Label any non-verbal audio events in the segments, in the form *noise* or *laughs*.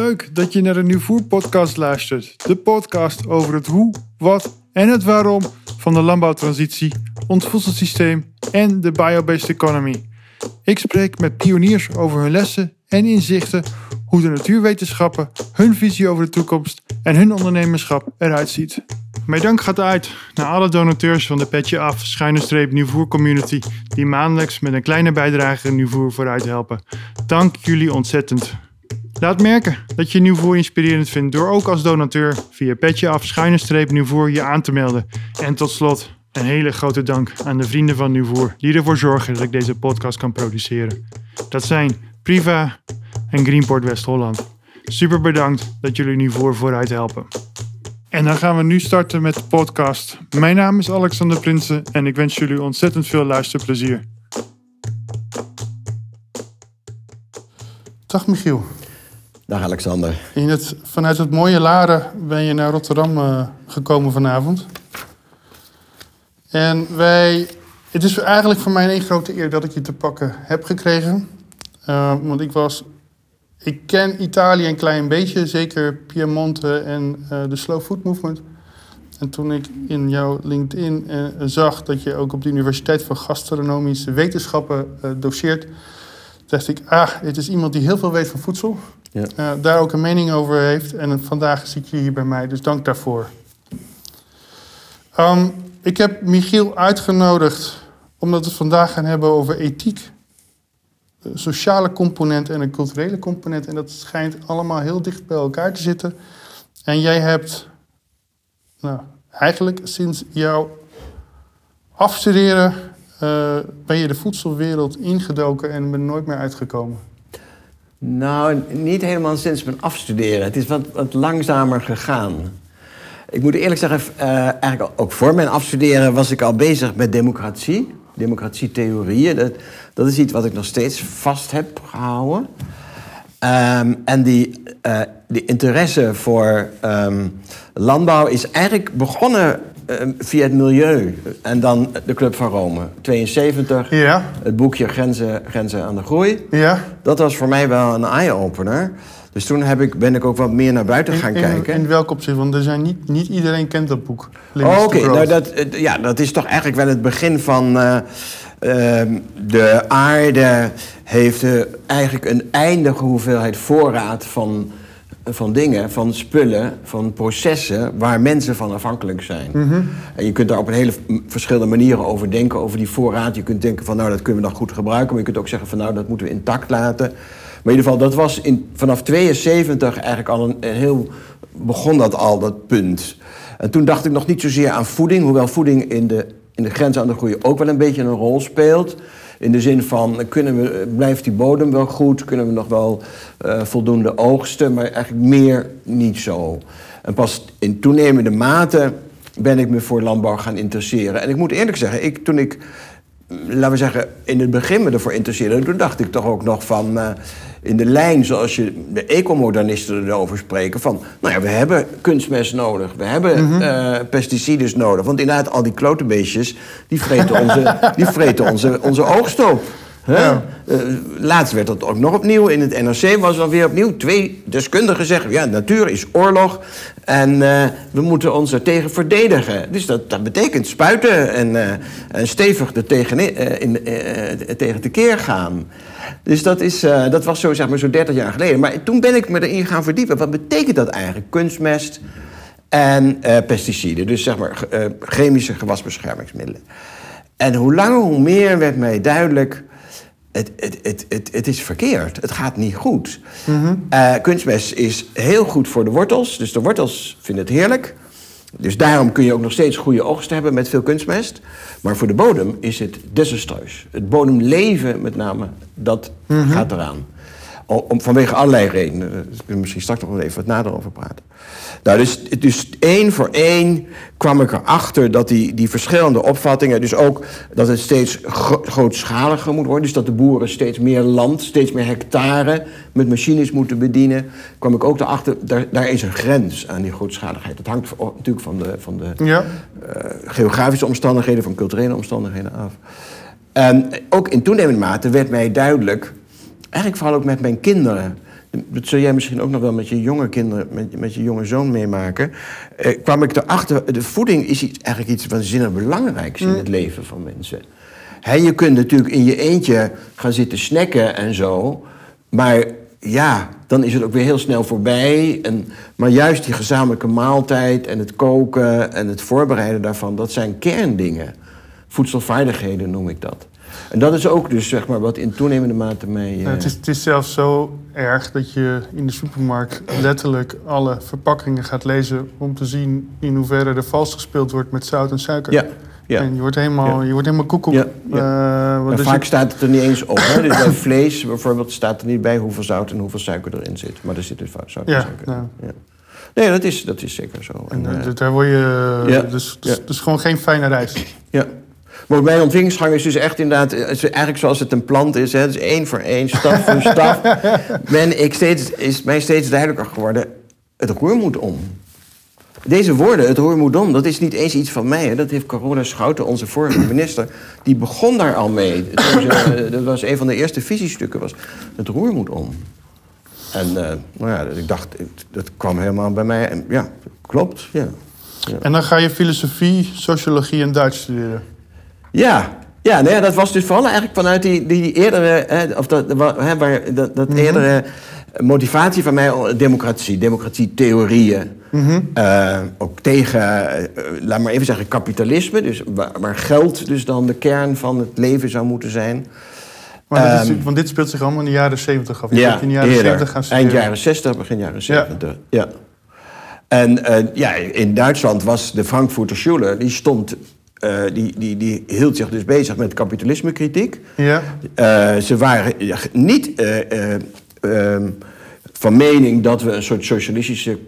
Leuk dat je naar de Nieuwvoer podcast luistert. De podcast over het hoe, wat en het waarom van de landbouwtransitie, ons voedselsysteem en de biobased economy. Ik spreek met pioniers over hun lessen en inzichten, hoe de natuurwetenschappen, hun visie over de toekomst en hun ondernemerschap eruit ziet. Mijn dank gaat uit naar alle donateurs van de Petje Af schuine streep Nieuwvoer Community die maandelijks met een kleine bijdrage Nieuwvoer vooruit helpen. Dank jullie ontzettend. Laat merken dat je Nieuwvoer inspirerend vindt door ook als donateur via Petje Af schuine je aan te melden. En tot slot een hele grote dank aan de vrienden van Nieuwvoer die ervoor zorgen dat ik deze podcast kan produceren. Dat zijn Priva en Greenport West-Holland. Super bedankt dat jullie Nieuwvoer vooruit helpen. En dan gaan we nu starten met de podcast. Mijn naam is Alexander Prinsen en ik wens jullie ontzettend veel luisterplezier. Dag Michiel. Dag Alexander. In het, vanuit het mooie Laren ben je naar Rotterdam uh, gekomen vanavond. En wij, het is eigenlijk voor mij een grote eer dat ik je te pakken heb gekregen. Uh, want ik was ik ken Italië een klein beetje, zeker Piemonte en uh, de Slow Food Movement. En toen ik in jouw LinkedIn zag dat je ook op de Universiteit van Gastronomische Wetenschappen doseert, dacht ik, ah, dit is iemand die heel veel weet van voedsel. Ja. daar ook een mening over heeft. En vandaag zit je hier bij mij, dus dank daarvoor. Um, ik heb Michiel uitgenodigd omdat we het vandaag gaan hebben over ethiek een sociale component en een culturele component. En dat schijnt allemaal heel dicht bij elkaar te zitten. En jij hebt, nou, eigenlijk sinds jouw afstuderen, uh, ben je de voedselwereld ingedoken en ben nooit meer uitgekomen. Nou, niet helemaal sinds mijn afstuderen. Het is wat, wat langzamer gegaan. Ik moet eerlijk zeggen, uh, eigenlijk ook voor mijn afstuderen was ik al bezig met democratie democratietheorieën. Dat, dat is iets wat ik nog steeds vast heb gehouden. Um, en die, uh, die interesse voor um, landbouw is eigenlijk begonnen via het milieu. En dan de Club van Rome. 72, ja. het boekje Grenzen, Grenzen aan de Groei. Ja. Dat was voor mij wel een eye-opener. Dus toen heb ik, ben ik ook wat meer naar buiten gaan in, kijken. In welk opzicht? Want er zijn niet, niet iedereen kent dat boek. Oh, Oké, nou dat, ja, dat is toch eigenlijk wel het begin van... Uh, uh, de aarde heeft uh, eigenlijk een eindige hoeveelheid voorraad van, van dingen, van spullen, van processen waar mensen van afhankelijk zijn. Mm -hmm. En je kunt daar op een hele verschillende manieren over denken, over die voorraad. Je kunt denken van nou dat kunnen we dan goed gebruiken, maar je kunt ook zeggen van nou dat moeten we intact laten. Maar in ieder geval, dat was in, vanaf 72 eigenlijk al een, een, heel... begon dat al, dat punt. En toen dacht ik nog niet zozeer aan voeding... hoewel voeding in de, in de grens aan de groei ook wel een beetje een rol speelt... In de zin van, kunnen we, blijft die bodem wel goed? Kunnen we nog wel uh, voldoende oogsten? Maar eigenlijk meer niet zo. En pas in toenemende mate ben ik me voor landbouw gaan interesseren. En ik moet eerlijk zeggen, ik, toen ik, laten we zeggen, in het begin me ervoor interesseerde... toen dacht ik toch ook nog van... Uh, in de lijn zoals je de ecomodernisten erover spreken. Van, nou ja, we hebben kunstmest nodig. We hebben mm -hmm. pesticides nodig. Want inderdaad, al die klotenbeestjes, die vreten onze, die vreten onze, onze oogst op. Ja. Uh, laatst werd dat ook nog opnieuw. In het NRC was dan weer opnieuw. Twee deskundigen zeggen: ja, natuur is oorlog. En uh, we moeten ons er tegen verdedigen. Dus dat, dat betekent spuiten en, uh, en stevig er tegen, in, tegen tekeer gaan. Dus dat, is, dat was zo, zeg maar, zo 30 jaar geleden. Maar toen ben ik me erin gaan verdiepen. Wat betekent dat eigenlijk? Kunstmest en pesticiden. Dus zeg maar chemische gewasbeschermingsmiddelen. En hoe langer hoe meer werd mij duidelijk... Het, het, het, het, het is verkeerd. Het gaat niet goed. Mm -hmm. kunstmest is heel goed voor de wortels. Dus de wortels vinden het heerlijk. Dus daarom kun je ook nog steeds goede oogst hebben met veel kunstmest. Maar voor de bodem is het desastreus. Het bodemleven met name, dat mm -hmm. gaat eraan. Om, vanwege allerlei redenen. Daar kunnen we misschien straks nog even wat nader over praten. Nou, dus, dus één voor één kwam ik erachter dat die, die verschillende opvattingen... dus ook dat het steeds gro grootschaliger moet worden... dus dat de boeren steeds meer land, steeds meer hectare... met machines moeten bedienen... kwam ik ook erachter, daar, daar is een grens aan die grootschaligheid. Dat hangt natuurlijk van de, van de ja. uh, geografische omstandigheden... van culturele omstandigheden af. En ook in toenemende mate werd mij duidelijk eigenlijk vooral ook met mijn kinderen, dat zul jij misschien ook nog wel met je jonge kinderen, met, met je jonge zoon meemaken. Eh, kwam ik erachter, de voeding is iets, eigenlijk iets waanzinnig belangrijks in Mm. het leven van mensen. Je kunt natuurlijk in je eentje gaan zitten snacken en zo. Maar ja, dan is het ook weer heel snel voorbij. En, maar juist die gezamenlijke maaltijd en het koken en het voorbereiden daarvan, dat zijn kerndingen. Voedselvaardigheden noem ik dat. En dat is ook dus zeg maar wat in toenemende mate mij. eh, Nou, het, is, het is zelfs zo erg dat je in de supermarkt letterlijk alle verpakkingen gaat lezen om te zien in hoeverre er vals gespeeld wordt met zout en suiker. Ja, ja. En je wordt helemaal, je wordt helemaal koekoek. Ja, Eh, Maar dus vaak je- staat het er niet eens op. Hè? *coughs* Dus bij vlees bijvoorbeeld staat er niet bij hoeveel zout en hoeveel suiker erin zit. Maar er zit dus zout en Ja, suiker in. Ja. Nee, dat is, dat is zeker zo. en, En, eh, eh, daar word je. Ja, Dus, dus, ja. dus gewoon geen fijne reis. ja. Maar mijn ontwikkelingsgang is dus echt inderdaad... eigenlijk zoals het een plant is. Hè? Dus één voor één, stap voor *laughs* stap. Ben ik steeds, is mij steeds duidelijker geworden... het roer moet om. Deze woorden, het roer moet om, dat is niet eens iets van mij. Hè? Dat heeft Carola Schouten, onze vorige minister... die begon daar al mee. Eh, *laughs* Dat was een van de eerste visiestukken. Was, het roer moet om. En eh, nou ja, ik dacht, dat kwam helemaal bij mij. En ja, klopt, ja. En dan ga je filosofie, sociologie en Duits studeren. Ja, ja, nee, dat was dus vooral eigenlijk vanuit die, die eerdere, hè, of dat, hè, waar, dat, dat eerdere motivatie van mij, oh, democratie, democratietheorieën. Eh, ook tegen, eh, laat maar even zeggen, kapitalisme, dus waar, waar geld dus dan de kern van het leven zou moeten zijn. Maar dit is- Ehm, want dit speelt zich allemaal in de jaren 70 af. Je Ja, in de jaren eerder. 70 gaan studeren. Eind jaren 60, begin jaren 70. Ja. En eh, ja, in Duitsland was de Frankfurter Schule, die stond, eh, die, die, die hield zich dus bezig met kapitalismekritiek. Ja. Eh, ze waren niet eh, eh, ehm, van mening dat we een soort socialistische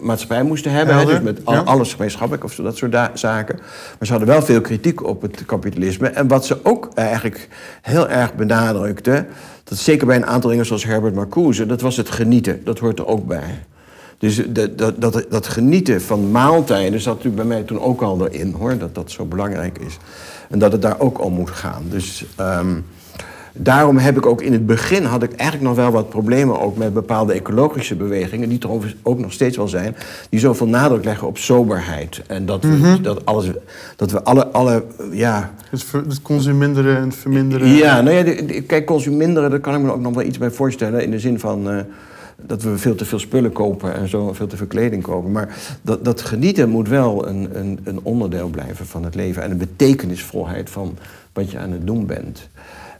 maatschappij moesten hebben. Hè, dus met al- ja. alles gemeenschappelijk of zo, dat soort zaken. Maar ze hadden wel veel kritiek op het kapitalisme. En wat ze ook eigenlijk heel erg benadrukte... dat zeker bij een aantal dingen zoals Herbert Marcuse... dat was het genieten, dat hoort er ook bij. Dus dat, dat, dat, dat genieten van maaltijden zat natuurlijk bij mij toen ook al erin, hoor. Dat dat zo belangrijk is. En dat het daar ook om moet gaan. Dus ehm, daarom heb ik ook in het begin... had ik eigenlijk nog wel wat problemen ook met bepaalde ecologische bewegingen... die er ook nog steeds wel zijn... die zoveel nadruk leggen op soberheid. En dat we, dat alles, dat we alle, alle ja, Het, ver- het consuminderen en verminderen. ja, nou ja, de- de- kijk, consuminderen, daar kan ik me ook nog wel iets bij voorstellen. In de zin van eh, dat we veel te veel spullen kopen en zo, veel te veel kleding kopen. Maar dat, dat genieten moet wel een, een, een onderdeel blijven van het leven. En een betekenisvolheid van wat je aan het doen bent.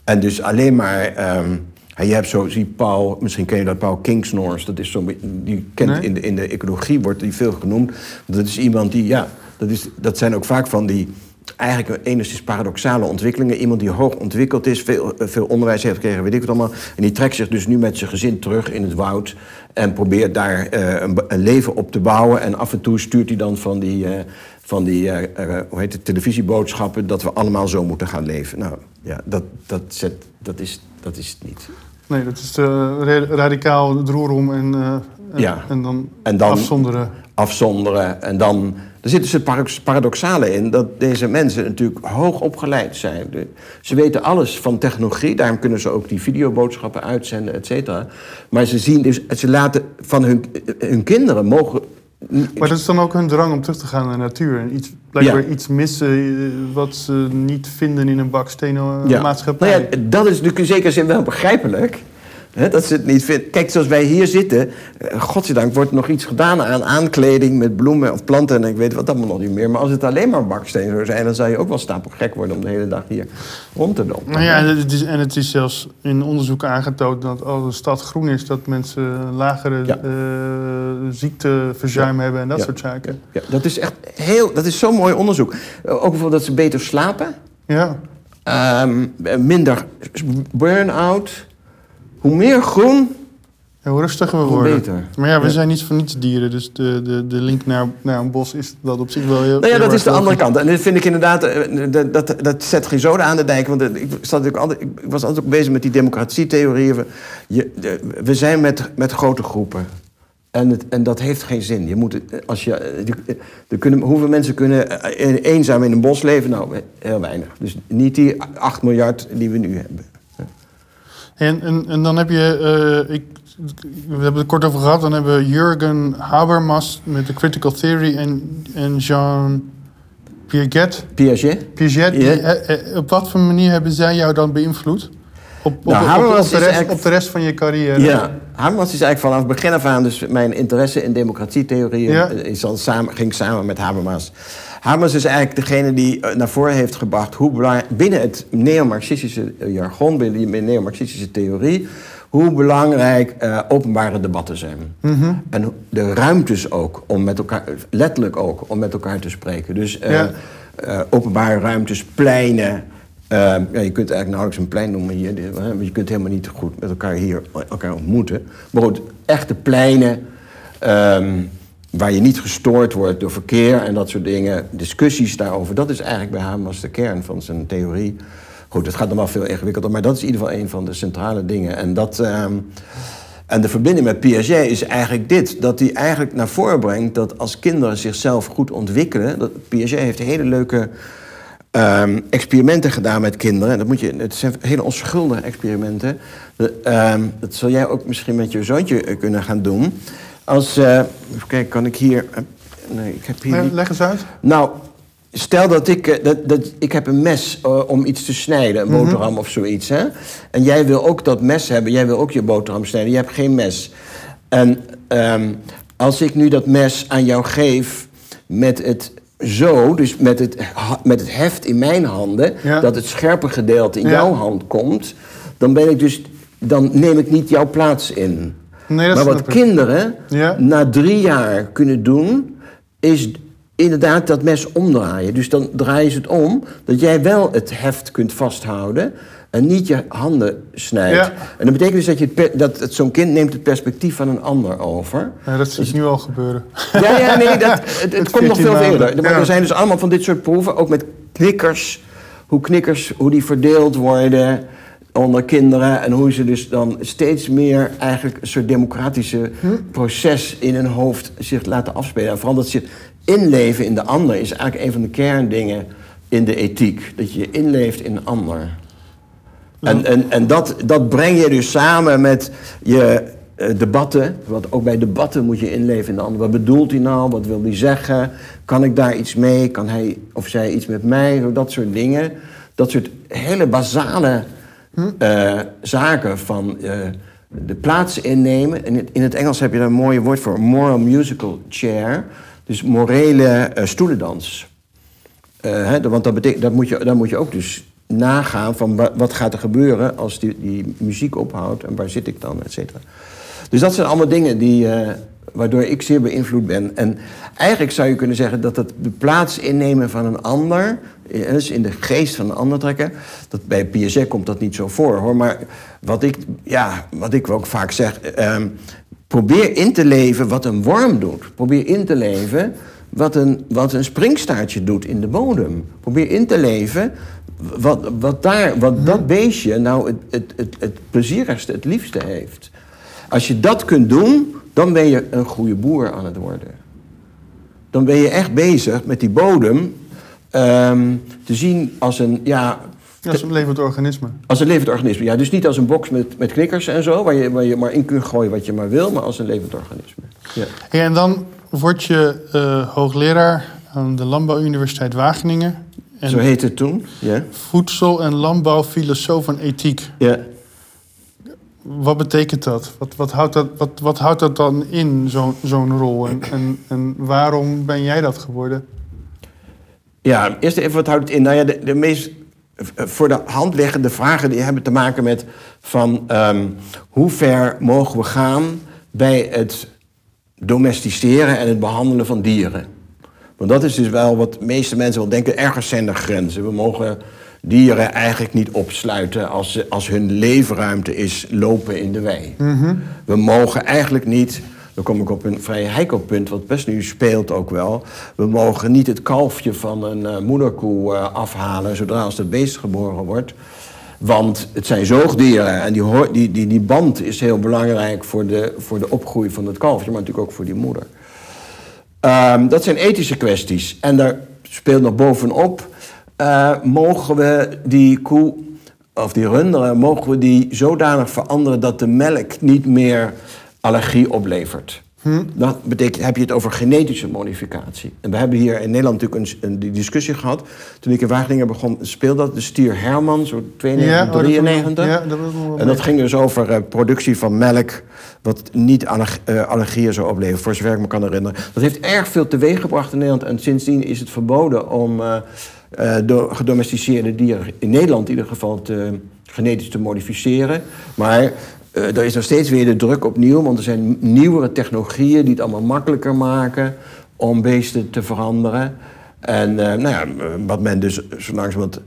En dus alleen maar. ehm, je hebt zo, zie Paul, misschien ken je dat, Paul Kingsnorth. Dat is zo, die kent Nee. in, de, in de ecologie, wordt die veel genoemd. Dat is iemand die, ja, dat, is, dat zijn ook vaak van die eigenlijk enigszins paradoxale ontwikkelingen. Iemand die hoog ontwikkeld is, veel, eh, veel onderwijs heeft gekregen, weet ik wat allemaal. En die trekt zich dus nu met zijn gezin terug in het woud... en probeert daar eh, een, een leven op te bouwen. En af en toe stuurt hij dan van die, eh, van die hoe heet het, televisieboodschappen... dat we allemaal zo moeten gaan leven. Nou, ja, dat, dat, zet, dat, is, dat is het niet. Nee, dat is ra- radicaal het roer om en, en, Ja. en dan, En dan- afzonderen. Afzonderen. En dan. Er zit dus het paradox- paradoxale in dat deze mensen natuurlijk hoog opgeleid zijn. Ze weten alles van technologie, daarom kunnen ze ook die videoboodschappen uitzenden, et cetera. Maar ze zien dus, ze laten van hun, hun kinderen mogen. Maar dat is dan ook hun drang om terug te gaan naar de natuur. En iets, blijkbaar Ja. iets missen eh, wat ze niet vinden in een baksteen Ja. maatschappij. Nou ja, dat is natuurlijk in zekere zin wel begrijpelijk. Dat ze het niet. Kijk, zoals wij hier zitten, eh, godzijdank wordt er nog iets gedaan aan aankleding met bloemen of planten en ik weet wat allemaal nog niet meer. Maar als het alleen maar baksteen zou zijn, dan zou je ook wel stapelgek worden om de hele dag hier rond te lopen. Nou ja, en het is, en het is zelfs in onderzoek aangetoond dat als de stad groen is, dat mensen een lagere Ja. eh, ziekteverzuim hebben en dat Ja. soort zaken. Ja, dat is echt heel, dat is zo'n mooi onderzoek. Eh, Ook bijvoorbeeld dat ze beter slapen, Ja. ehm, minder burn-out. Hoe meer groen, Ja, hoe rustiger we hoe worden. beter. Maar ja, we Ja. zijn niet voor niets dieren, dus de, de, de link naar, naar een bos is dat op zich wel heel. Nou ja, dat is de andere kant. En dit vind ik inderdaad, eh, dat, dat, dat zet geen zoden aan de dijk. Want eh, ik, zat natuurlijk altijd, ik was altijd ook bezig met die democratietheorieën. van, Je, de- we zijn met, met grote groepen. En, het, en dat heeft geen zin. Je moet, het- als je, eh, er kunnen, hoeveel mensen kunnen eh, eenzaam in een bos leven? Nou, heel weinig. Dus niet die 8 miljard die we nu hebben. En, en, en dan heb je, uh, ik, we hebben het kort over gehad, dan hebben we Jurgen Habermas met de Critical Theory en, en Jean Piaget. Piaget. Piaget. Yeah. op wat voor manier hebben zij jou dan beïnvloed? Op, op, nou, op, op, de rest, op de rest van je carrière? Ja, Habermas is eigenlijk vanaf het begin af aan... dus mijn interesse in democratietheorieën ja. is al samen, ging samen met Habermas. Habermas is eigenlijk degene die eh, naar voren heeft gebracht... hoe belangrijk, binnen het neo-marxistische jargon, binnen die neo-marxistische theorie... hoe belangrijk uh, openbare debatten zijn. Mm -hmm. En de ruimtes ook, om met elkaar, letterlijk ook, om met elkaar te spreken. Dus uh, ja. openbare ruimtes, pleinen... Ja, je kunt eigenlijk nauwelijks een plein noemen hier, want je kunt helemaal niet goed met elkaar hier elkaar ontmoeten. Maar goed, echte pleinen um, waar je niet gestoord wordt door verkeer en dat soort dingen, discussies daarover, dat is eigenlijk bij Hamas de kern van zijn theorie. Goed, het gaat nog wel veel ingewikkelder, maar dat is in ieder geval een van de centrale dingen. En, dat, um, en de verbinding met Piaget is eigenlijk dit: dat hij eigenlijk naar voren brengt dat als kinderen zichzelf goed ontwikkelen. Dat Piaget heeft hele leuke um, experimenten gedaan met kinderen. Dat moet je, het zijn hele onschuldige experimenten. Um, dat zal jij ook misschien met je zoontje eh, kunnen gaan doen. Als, uh, even kijken, kan ik hier... Uh, nee, ik heb hier nee, leg eens uit. Nou, stel dat ik... Uh, dat, dat, ik heb een mes om iets te snijden, een boterham mm -hmm. of zoiets. Hè? En jij wil ook dat mes hebben. Jij wil ook je boterham snijden. Je hebt geen mes. En um, als ik nu dat mes aan jou geef met het zo, dus met het, met het heft in mijn handen, ja. dat het scherpe gedeelte in ja. jouw hand komt, dan ben ik dus, dan neem ik niet jouw plaats in. Nee, maar wat kinderen ja. na drie jaar kunnen doen, is inderdaad dat mes omdraaien. Dus dan draaien ze het om, dat jij wel het heft kunt vasthouden en niet je handen snijdt. Ja. En dat betekent dus dat, je het, dat het, zo'n kind neemt het perspectief van een ander over. Ja, dat zie ik nu al gebeuren. Ja, ja nee, dat, *laughs* het, het komt nog veel eerder. Maar er zijn dus allemaal van dit soort proeven, ook met knikkers. Hoe knikkers, hoe die verdeeld worden onder kinderen. En hoe ze dus dan steeds meer eigenlijk een soort democratische hm? proces in hun hoofd zich laten afspelen. En vooral dat ze inleven in de ander is eigenlijk een van de kerndingen in de ethiek. Dat je je inleeft in een ander. En, en, en dat, dat breng je dus samen met je uh, debatten. Want ook bij debatten moet je inleven in de ander. Wat bedoelt hij nou? Wat wil hij zeggen? Kan ik daar iets mee? Kan hij of zij iets met mij? Dat soort dingen. Dat soort hele basale uh, zaken van uh, de plaats innemen. In het, in het Engels heb je daar een mooie woord voor. Moral musical chair. Dus morele stoelendans. Hè, want dat dat moet je, daar moet je ook dus nagaan van wat gaat er gebeuren als die, die muziek ophoudt en waar zit ik dan, et cetera. Dus dat zijn allemaal dingen die, uh, waardoor ik zeer beïnvloed ben. En eigenlijk zou je kunnen zeggen dat het de plaats innemen van een ander, dus in de geest van een ander trekken, dat bij Piaget komt dat niet zo voor hoor. Maar wat ik, ja, wat ik ook vaak zeg, um, probeer in te leven wat een worm doet. Probeer in te leven wat een, wat een springstaartje doet in de bodem. Probeer in te leven wat, wat, daar, wat dat beestje nou het, het, het, het plezierigste, het liefste heeft. Als je dat kunt doen, dan ben je een goede boer aan het worden. Dan ben je echt bezig met die bodem um, te zien als een, ja... Als een levend organisme. Als een levend organisme, ja. Dus niet als een box met, met knikkers en zo, waar je, waar je maar in kunt gooien wat je maar wil, maar als een levend organisme. Ja. En dan word je uh, hoogleraar aan de Landbouwuniversiteit Wageningen. En Zo heette het toen, ja. Voedsel- en landbouwfilosoof en ethiek. Ja. Wat betekent dat? Wat, wat, houdt, dat wat, wat houdt dat dan in, zo'n zo'n rol? En, en, en waarom ben jij dat geworden? Ja, eerst even wat houdt het in? Nou ja, de, de meest voor de hand liggende vragen die hebben te maken met van um, hoe ver mogen we gaan bij het domesticeren en het behandelen van dieren. Want dat is dus wel wat de meeste mensen wel denken. Ergens zijn er grenzen. We mogen dieren eigenlijk niet opsluiten als, ze, als hun leefruimte is lopen in de wei. Mm-hmm. We mogen eigenlijk niet, dan kom ik op een vrij heikel punt, wat best nu speelt ook wel. We mogen niet het kalfje van een uh, moederkoe uh, afhalen zodra als het beest geboren wordt. Want het zijn zoogdieren en die, die, die, die band is heel belangrijk voor de, voor de opgroei van het kalfje, maar natuurlijk ook voor die moeder. Um, dat zijn ethische kwesties. En daar speelt nog bovenop, uh, mogen we die koe of die runderen, mogen we die zodanig veranderen dat de melk niet meer allergie oplevert. Dat betekent, heb je het over genetische modificatie. En we hebben hier in Nederland natuurlijk een, een discussie gehad. Toen ik in Wageningen begon, speelde dat de stier Herman, zo 92, Ja, oh, dat- 93. ja, dat was nog wel en dat ging dus over eh, productie van melk, wat niet allerg- eh, allergieën zou opleveren, voor zover ik me kan herinneren. Dat heeft erg veel teweeggebracht in Nederland. En sindsdien is het verboden om eh, eh, door gedomesticeerde dieren, in Nederland in ieder geval, genetisch te modificeren. Maar eh, er is nog steeds weer de druk opnieuw, want er zijn nieuwere technologieën die het allemaal makkelijker maken om beesten te veranderen. En eh, nou ja, wat men dus zo langzamerhand...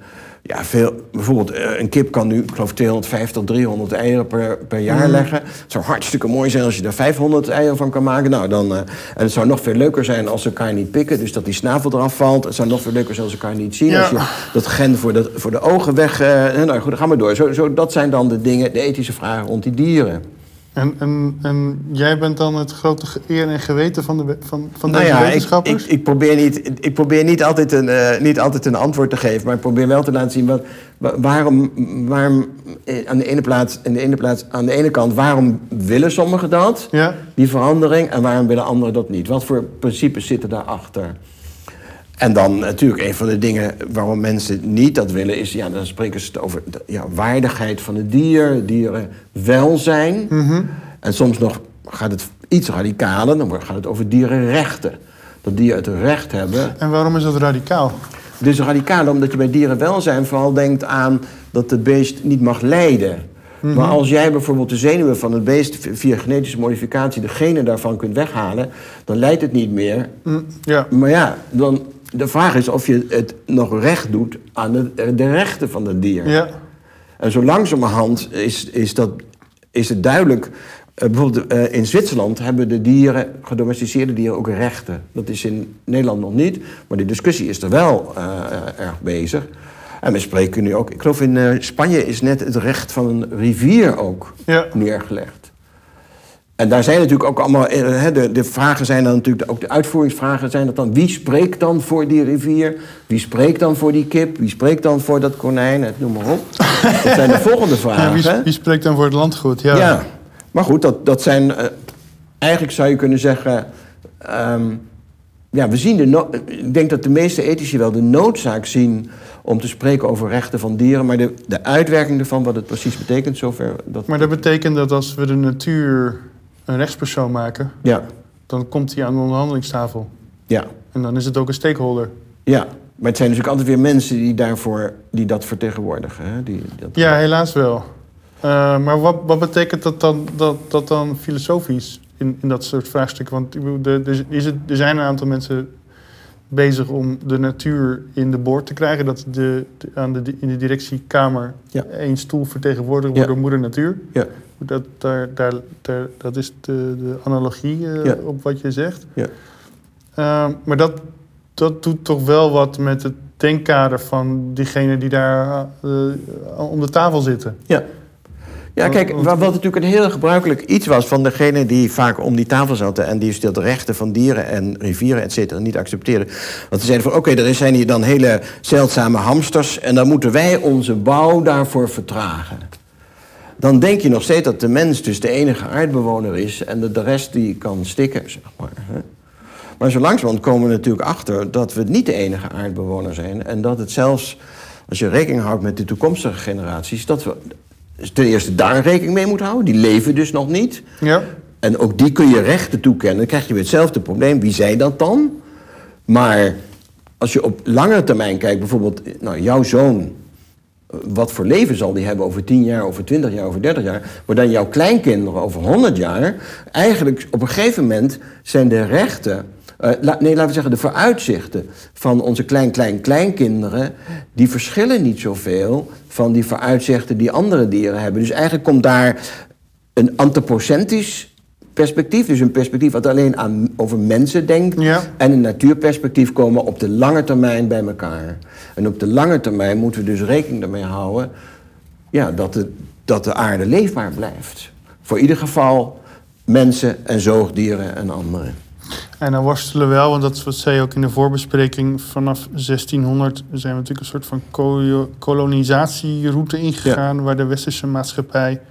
Ja, veel, bijvoorbeeld eh, een kip kan nu, ik geloof 250, 300 eieren per, per jaar leggen. Het zou hartstikke mooi zijn als je er 500 eieren van kan maken. Nou, dan, eh, en het zou nog veel leuker zijn als ze elkaar niet pikken. Dus dat die snavel eraf valt. Het zou nog veel leuker zijn als ze elkaar niet zien. Ja. Als je dat gen voor de, voor de ogen weg... eh, nou goed, dan gaan we door. Zo, zo, dat zijn dan de dingen, de ethische vragen rond die dieren. En, en, en jij bent dan het grote eer en geweten van, de, van, van Nou deze ja, wetenschappers? ik, ik probeer, niet, ik probeer niet, altijd een, eh, niet altijd een antwoord te geven, maar ik probeer wel te laten zien wat, wa- waarom, waarom eh, aan, de ene plaats, aan, de ene plaats, aan de ene kant, waarom willen sommigen dat, Ja? die verandering, en waarom willen anderen dat niet? Wat voor principes zitten daarachter? En dan natuurlijk een van de dingen waarom mensen niet dat willen is, ja, dan spreken ze het over de ja, waardigheid van het dier, dierenwelzijn. Mhm. En soms nog gaat het iets radicaler, dan gaat het over dierenrechten. Dat dieren het recht hebben. En waarom is dat radicaal? Dus radicaal omdat je bij dierenwelzijn vooral denkt aan dat het beest niet mag lijden. Maar als jij bijvoorbeeld de zenuwen van het beest via genetische modificatie de genen daarvan kunt weghalen, dan lijdt het niet meer. Ja. Maar ja, dan, de vraag is of je het nog recht doet aan de, de rechten van het dier. ja. En zo langzamerhand is, is, dat, is het duidelijk. eh, bijvoorbeeld eh, in Zwitserland hebben de dieren, gedomesticeerde dieren ook rechten. Dat is in Nederland nog niet, maar de discussie is er wel eh, erg bezig. En we spreken nu ook. Ik geloof in Spanje is net het recht van een rivier ook Ja. neergelegd. En daar zijn natuurlijk ook allemaal. eh, hè, De, de vragen zijn dan natuurlijk. Ook de uitvoeringsvragen zijn dat dan. Wie spreekt dan voor die rivier? Wie spreekt dan voor die kip? Wie spreekt dan voor dat konijn? Het Noem maar op. Dat zijn de volgende *laughs* Ja, vragen. wie, wie spreekt dan voor het landgoed? Ja. Ja, maar goed, dat, dat zijn. eh, eigenlijk zou je kunnen zeggen. ehm, ja, we zien de. no- ik denk dat de meeste ethici wel de noodzaak zien. om te spreken over rechten van dieren. Maar de, de uitwerking ervan, wat het precies betekent, zover. Dat, Maar dat betekent dat als we de natuur een rechtspersoon maken, ja, dan komt hij aan de onderhandelingstafel. ja, En dan is het ook een stakeholder. ja. Maar het zijn natuurlijk altijd weer mensen die daarvoor. die dat vertegenwoordigen. Hè? Die, dat, Ja, helaas wel. Eh, maar wat, wat betekent dat dan, dat, dat dan filosofisch in, in dat soort vraagstukken? Want ik bedoel, er, er, is het, er zijn een aantal mensen bezig om de natuur in de boord te krijgen. Dat de, de- aan de, in de directiekamer Ja. één stoel vertegenwoordigd wordt Ja. door moeder natuur. Ja. Dat, daar, daar, daar, dat is de, de analogie eh, Ja. op wat je zegt. Ja. Eh, maar dat, dat doet toch wel wat met het denkkader van diegenen die daar eh, om de tafel zitten. Ja. Ja, kijk, wat, wat natuurlijk een heel gebruikelijk iets was van degene die vaak om die tafel zaten en die dus de rechten van dieren en rivieren et cetera niet accepteerden. Want ze zeiden van oké, er zijn hier dan hele zeldzame hamsters en dan moeten wij onze bouw daarvoor vertragen. Dan denk je nog steeds dat de mens dus de enige aardbewoner is en dat de rest die kan stikken, zeg maar. Hè? Maar zo langzamerhand komen we natuurlijk achter dat we niet de enige aardbewoner zijn. En dat het zelfs, als je rekening houdt met de toekomstige generaties, dat we ten eerste daar rekening mee moeten houden. Die leven dus nog niet. Ja. En ook die kun je rechten toekennen. Dan krijg je weer hetzelfde probleem. Wie zei dat dan? Maar als je op langere termijn kijkt, bijvoorbeeld, nou, jouw zoon. Wat voor leven zal die hebben over 10 jaar, over 20 jaar, over 30 jaar? Maar dan jouw kleinkinderen over 100 jaar. Eigenlijk op een gegeven moment zijn de rechten. Eh, la- nee, laten we zeggen, de vooruitzichten van onze klein-klein-kleinkinderen. die verschillen niet zoveel van die vooruitzichten die andere dieren hebben. Dus eigenlijk komt daar een antropocentrisch perspectief, dus een perspectief wat alleen aan, over mensen denkt, Ja. en een natuurperspectief komen op de lange termijn bij elkaar. En op de lange termijn moeten we dus rekening ermee houden ja, dat, de, dat de aarde leefbaar blijft. Voor ieder geval mensen en zoogdieren en anderen. En dan worstelen we wel, want dat is wat zei je ook in de voorbespreking. Vanaf 1600 zijn we natuurlijk een soort van kolo- kolonisatieroute ingegaan. Waar de westerse maatschappij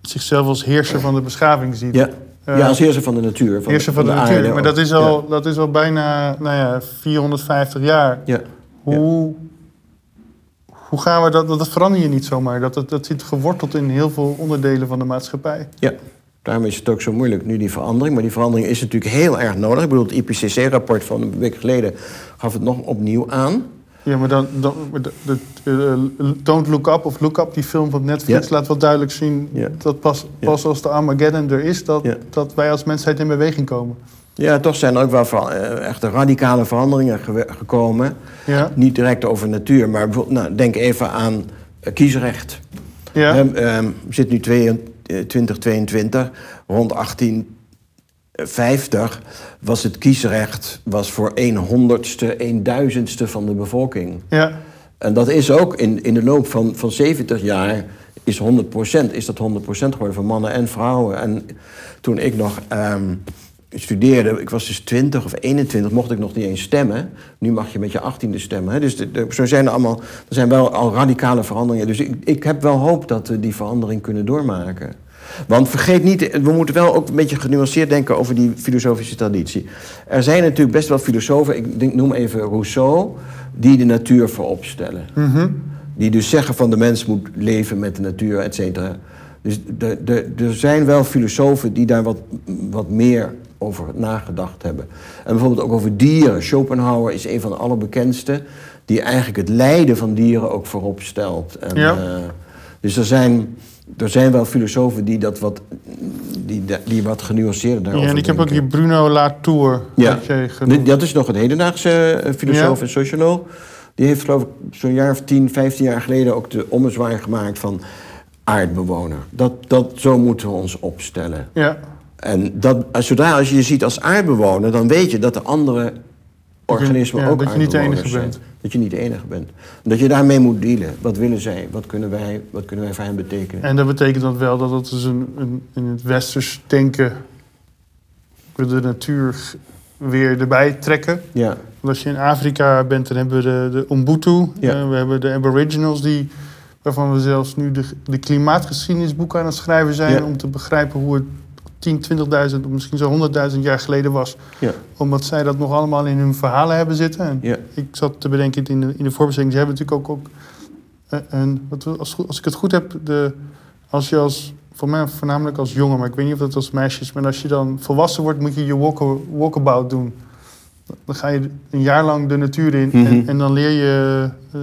zichzelf als heerser van de beschaving ziet. Ja, Eh, ja als heerser van de natuur. Van heerser van de, natuur. aarde Maar dat is, al, dat is al bijna nou ja, 450 jaar. Ja. ja. Hoe, hoe gaan we dat? Dat verander je niet zomaar. Dat, dat, dat zit geworteld in heel veel onderdelen van de maatschappij. Ja, daarom is het ook zo moeilijk nu die verandering. Maar die verandering is natuurlijk heel erg nodig. Ik bedoel, het IPCC-rapport van een week geleden gaf het nog opnieuw aan. Ja, maar dan, dan de, de, eh, Don't Look Up of Look Up, die film van Netflix, Ja. laat wel duidelijk zien Ja. dat pas, Ja. pas als de Armageddon er is, dat, dat wij als mensheid in beweging komen. Ja, toch zijn er ook wel ver- eh, echte radicale veranderingen ge- gekomen. Ja, Niet direct over natuur, maar bijvoorbeeld, nou, denk even aan eh, kiesrecht. ja. Ehm, zitten nu twee- 2022. Rond 1850 was het kiesrecht was voor een honderdste, een duizendste van de bevolking. ja. En dat is ook in, in de loop van, van 70 jaar is 100%, is dat 100% geworden voor mannen en vrouwen. En toen ik nog ehm, studeerde, ik was dus 20 of 21, mocht ik nog niet eens stemmen. Nu mag je met je 18e stemmen. Hè? Dus de, de- zo zijn er allemaal, er zijn wel al radicale veranderingen. Dus ik, ik heb wel hoop dat we die verandering kunnen doormaken. Want vergeet niet, we moeten wel ook een beetje genuanceerd denken over die filosofische traditie. Er zijn natuurlijk best wel filosofen, ik denk, noem even Rousseau, die de natuur voorop stellen. Mhm. Die dus zeggen van de mens moet leven met de natuur, et cetera. Dus er zijn wel filosofen die daar wat, wat meer over nagedacht hebben. En bijvoorbeeld ook over dieren. Schopenhauer is een van de allerbekendste... die eigenlijk het lijden van dieren ook voorop stelt. En, Ja. eh, dus er zijn, er zijn wel filosofen die dat wat, die, die wat genuanceerder daarover ja en ik heb ook die Bruno Latour, Ja. genoemd. Dat is nog een hedendaagse eh, filosoof Ja. en socioloog. Die heeft geloof ik zo'n jaar of 10, 15 jaar geleden ook de ommezwaai gemaakt van aardbewoner. Dat, dat, zo moeten we ons opstellen. Ja, En dat, als- zodra als je je ziet als aardbewoner, dan weet je dat de andere organismen ja, ook dat je niet de enige zijn. bent. Dat je niet de enige bent. En dat je daarmee moet dealen. Wat willen zij? Wat kunnen wij, wat kunnen wij voor hen betekenen? en dat betekent dan wel dat het dus een, een, in het westers denken... we de natuur weer erbij trekken. Ja, Want als je in Afrika bent, dan hebben we de, de. Ja. Eh, we hebben de Aboriginals, die, waarvan we zelfs nu de, de klimaatgeschiedenisboeken aan het schrijven zijn... Ja. om te begrijpen hoe het 10, 20.000 of misschien zo 100.000 jaar geleden was. ja, Omdat zij dat nog allemaal in hun verhalen hebben zitten. En ja. ik zat te bedenken in de, in de. Ze hebben natuurlijk ook, ook eh, een, wat, als, als ik het goed heb, de, als je als, voor mij voornamelijk als jongen, maar ik weet niet of dat als meisje is, maar als je dan volwassen wordt, moet je je walk, walkabout doen. Dan ga je een jaar lang de natuur in Mhm. en, en dan leer je eh,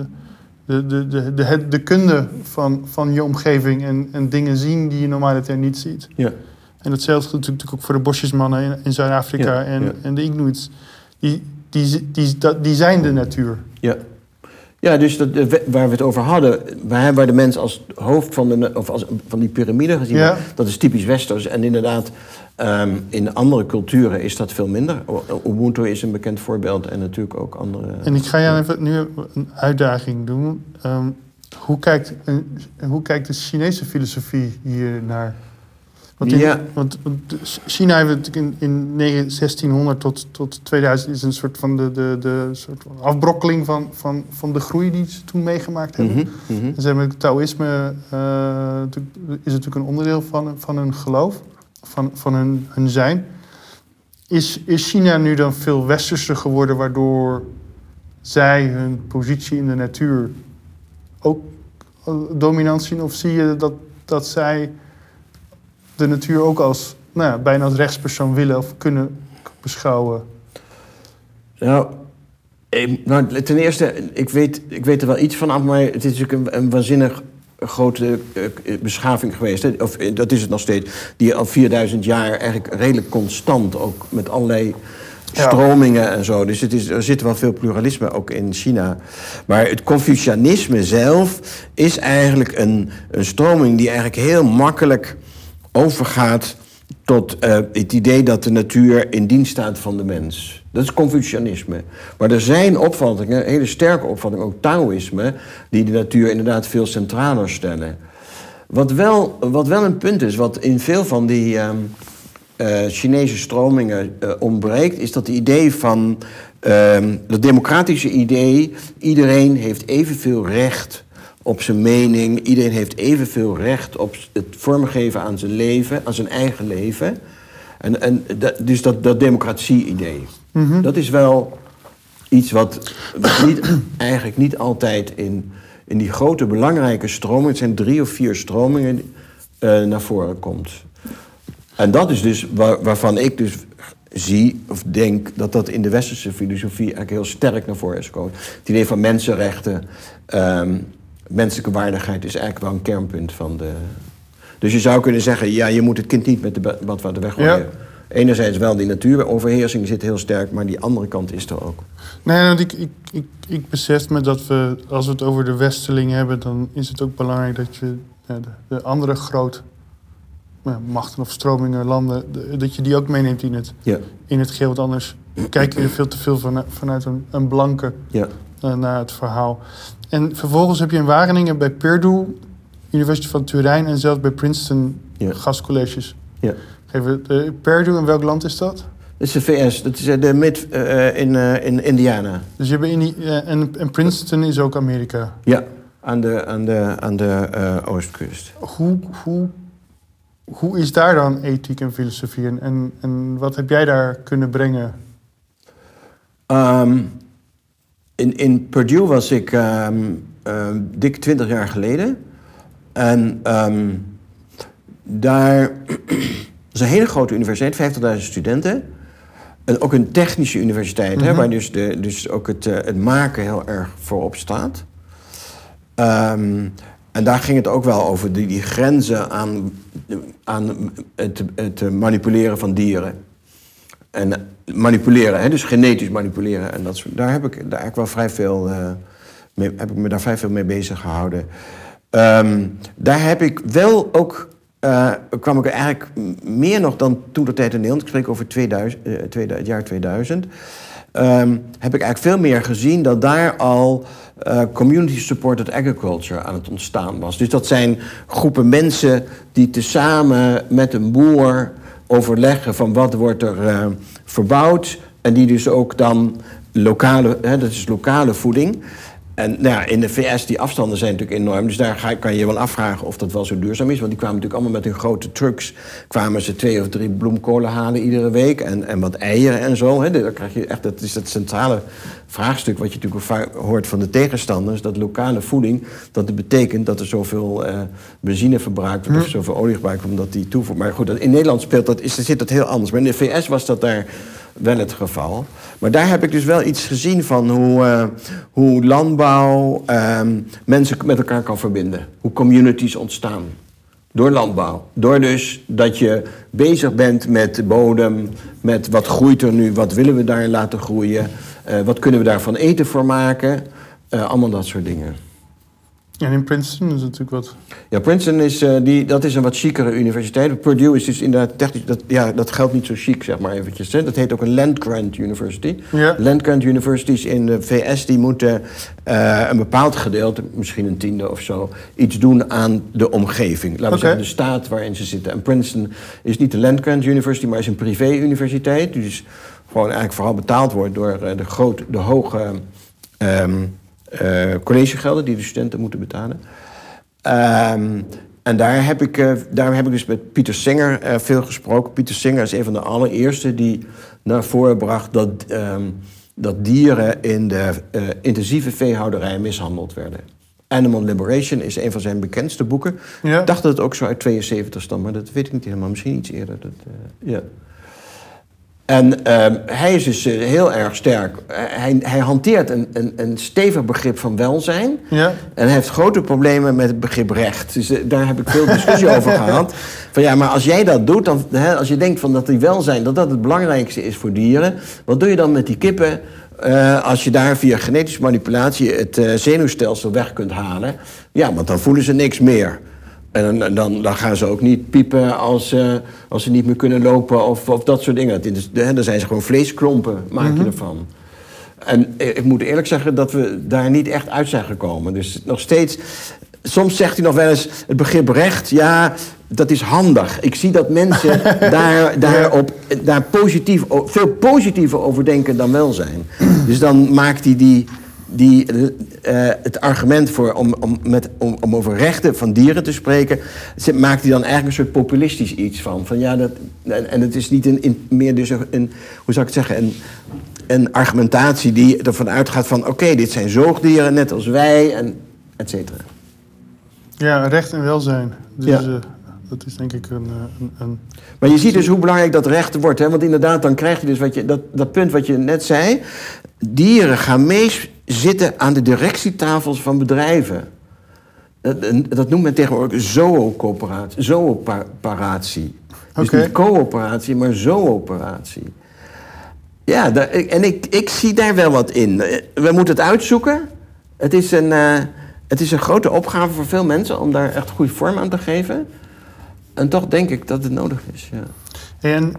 de, de, de, de, de kunde van, van je omgeving en, en dingen zien die je normaliter niet ziet. ja. En datzelfde geldt natuurlijk ook voor de bosjesmannen in, in Zuid-Afrika Ja, en, ja. en de Inuits. Die, die, die, die zijn de natuur. Ja, ja dus dat, we- waar we het over hadden, waar, waar de mens als hoofd van, de, of als, van die piramide gezien Ja. dat is typisch westers. En inderdaad, ehm, in andere culturen is dat veel minder. Ubuntu is een bekend voorbeeld en natuurlijk ook andere. En ik ga jou even nu een uitdaging doen. Ehm, hoe, kijkt, hoe kijkt de Chinese filosofie hier naar? Want, in- Ja. want, China heeft in, in 9 1600 tot, tot 2000 is een soort van de, de, de soort van afbrokkeling van, van, van de groei die ze toen meegemaakt hebben. Mhm. En ze hebben het Taoïsme eh, is natuurlijk een onderdeel van, van hun geloof, van, van hun, hun zijn. Is, is China nu dan veel westerser geworden, waardoor zij hun positie in de natuur ook eh, dominant zien? Of zie je dat, dat zij de natuur ook als nou ja, bijna als rechtspersoon willen of kunnen beschouwen? Nou, eh, nou, ten eerste, ik weet, ik weet er wel iets van af, maar het is natuurlijk een, een waanzinnig grote eh, beschaving geweest. Hè? Of, eh, dat is het nog steeds. Die al 4000 jaar eigenlijk redelijk constant, ook met allerlei Ja. stromingen en zo. Dus het is, er zit wel veel pluralisme ook in China. Maar het Confucianisme zelf is eigenlijk een, een stroming die eigenlijk heel makkelijk overgaat tot eh, het idee dat de natuur in dienst staat van de mens. Dat is Confucianisme. Maar er zijn opvattingen, hele sterke opvattingen, ook Taoïsme, die de natuur inderdaad veel centraler stellen. Wat wel, wat wel een punt is, wat in veel van die, ehm, eh, Chinese stromingen eh, ontbreekt, is dat het idee van ehm het democratische idee: iedereen heeft evenveel recht op zijn mening, iedereen heeft evenveel recht op het vormgeven aan zijn leven, aan zijn eigen leven. En, en dat, dus dat, dat democratie-idee. Dat is wel iets wat niet, *clears throat* eigenlijk niet altijd in, in die grote belangrijke stromingen, het zijn drie of vier stromingen, eh, naar voren komt. En dat is dus waar- waarvan ik dus zie of denk dat dat in de westerse filosofie eigenlijk heel sterk naar voren is gekomen. Het idee van mensenrechten, ehm, menselijke waardigheid is eigenlijk wel een kernpunt van de. Dus je zou kunnen zeggen, ja, je moet het kind niet met de ba- badwater weggooien. Ja. Enerzijds wel die natuuroverheersing zit heel sterk, maar die andere kant is er ook. Nee, want ik, ik, ik, ik besef me dat we, als we het over de Westerling hebben, dan is het ook belangrijk dat je ja, de, de andere grote ja, machten of stromingen, landen, de- dat je die ook meeneemt in het, Ja, in het geheel. Want anders kijk je veel te veel van, vanuit een, een blanke ja. eh, naar het verhaal. En vervolgens heb je in Wageningen bij Purdue, University van Turijn en zelfs bij Princeton Ja. gastcolleges. Ja. Geven. Uh, Purdue, in welk land is dat? Dat is de VS, dat is eh, de mid eh, in, eh, in Indiana. Dus je hebt in die, eh, en, en Princeton is ook Amerika. Ja, aan de, aan de, aan de eh, oostkust. Hoe, hoe, hoe is daar dan ethiek en filosofie en, en, en wat heb jij daar kunnen brengen? Ehm, in, in Purdue was ik ehm, ehm, dik twintig jaar geleden. En ehm, daar *clears throat* is een hele grote universiteit, 50.000 studenten. En ook een technische universiteit, hè, Mhm. waar dus, de, dus ook het, eh, het maken heel erg voorop staat. En daar ging het ook wel over die, die grenzen aan, aan het, het manipuleren van dieren. En eh, manipuleren, hè, dus genetisch manipuleren. En dat soort, daar heb ik daar eigenlijk wel vrij veel, eh, heb ik me daar vrij veel mee bezig gehouden. Ehm, daar heb ik wel ook, eh, kwam ik er eigenlijk meer nog dan toen de tijd in Nederland, ik spreek over 2000, eh, 2000, het jaar 2000, ehm, heb ik eigenlijk veel meer gezien dat daar al community supported agriculture aan het ontstaan was. Dus dat zijn groepen mensen die tezamen met een boer overleggen van wat wordt er eh, verbouwd. En die dus ook dan lokale, hè, dat is lokale voeding. En nou ja, in de VS, die afstanden zijn natuurlijk enorm. Dus daar ga, kan je je wel afvragen of dat wel zo duurzaam is. Want die kwamen natuurlijk allemaal met hun grote trucks. Kwamen ze twee of drie bloemkolen halen iedere week. En, en wat eieren en zo. Hè. Daar krijg je echt, dat is het centrale vraagstuk wat je natuurlijk vaak hoort van de tegenstanders. Dat lokale voeding, dat het betekent dat er zoveel eh, benzine verbruikt wordt. Of zoveel olie gebruikt wordt, omdat die toevoegt. Maar goed, dat- in Nederland speelt dat, is, zit dat heel anders. Maar in de VS was dat daar wel het geval. Maar daar heb ik dus wel iets gezien van hoe, eh, hoe landbouw ehm, mensen met elkaar kan verbinden. Hoe communities ontstaan. Door landbouw. Door dus dat je bezig bent met de bodem, met wat groeit er nu, wat willen we daar laten groeien, eh, wat kunnen we daarvan eten voor maken. Eh, allemaal dat soort dingen. En in Princeton is het natuurlijk wat. Ja, Princeton is, eh, die, dat is een wat chicere universiteit. Purdue is dus inderdaad technisch, dat, ja, dat geldt niet zo chic, zeg maar eventjes. Hè. Dat heet ook een Land Grant University. Ja. Land Grant Universities in de VS, die moeten eh, een bepaald gedeelte, misschien een tiende of zo, iets doen aan de omgeving. Laten we zeggen, de staat waarin ze zitten. En Princeton is niet de Land Grant University, maar is een privé-universiteit. Dus gewoon eigenlijk vooral betaald wordt door eh, de, grote, de hoge ehm, eh, collegegelden die de studenten moeten betalen. Ehm, en daar heb, ik, eh, daar heb ik dus met Pieter Singer eh, veel gesproken. Pieter Singer is een van de allereerste die naar voren bracht dat, ehm, dat dieren in de eh, intensieve veehouderij mishandeld werden. Animal Liberation is een van zijn bekendste boeken. Ja. Ik dacht dat het ook zo uit 72 stond, maar dat weet ik niet helemaal. Misschien iets eerder. Dat, eh, ja. En ehm, hij is dus eh, heel erg sterk. Eh, hij, hij hanteert een, een, een stevig begrip van welzijn. Ja. En hij heeft grote problemen met het begrip recht. Dus eh, daar heb ik veel discussie *laughs* over gehad. Van ja, maar als jij dat doet, dan, hè, als je denkt van dat die welzijn, dat dat het belangrijkste is voor dieren, wat doe je dan met die kippen? als je daar via genetische manipulatie het zenuwstelsel weg kunt halen, ja, want dan voelen ze niks meer. En dan, dan, gaan ze ook niet piepen als, eh, als ze niet meer kunnen lopen of, of dat soort dingen. Is- hè, Dan zijn ze gewoon vleesklompen, maak je ervan. En ik moet eerlijk zeggen dat we daar niet echt uit zijn gekomen. Dus nog steeds, soms zegt hij nog wel eens het begrip recht. Ja, dat is handig. Ik zie dat mensen *laughs* daar, daarop, daar positief, veel positiever over denken dan wel zijn. Dus dan maakt hij die, die, eh, het argument voor om, om, met, om, om over rechten van dieren te spreken, maakt hij dan eigenlijk een soort populistisch iets van. van ja, dat, en, en het is niet een, in, meer dus een, een- hoe zou ik het zeggen, een, een argumentatie die ervan uitgaat van oké, dit zijn zoogdieren net als wij en et cetera. Ja, recht en welzijn. Dus, Ja. eh, dat is denk ik een, eh, een, een... Maar je ziet dus hoe belangrijk dat recht wordt. Hè? Want inderdaad, dan krijg je dus wat je, dat, dat punt wat je net zei. Dieren gaan mee zitten aan de directietafels van bedrijven. Dat, dat noemt men tegenwoordig zoocoöperatie. Zooparatie. Dus Oké. niet coöperatie, maar zooperatie. Ja, daar, en ik, ik zie daar wel wat in. We moeten het uitzoeken. Het is, een, eh, het is een grote opgave voor veel mensen om daar echt goede vorm aan te geven. En toch denk ik dat het nodig is. Ja. En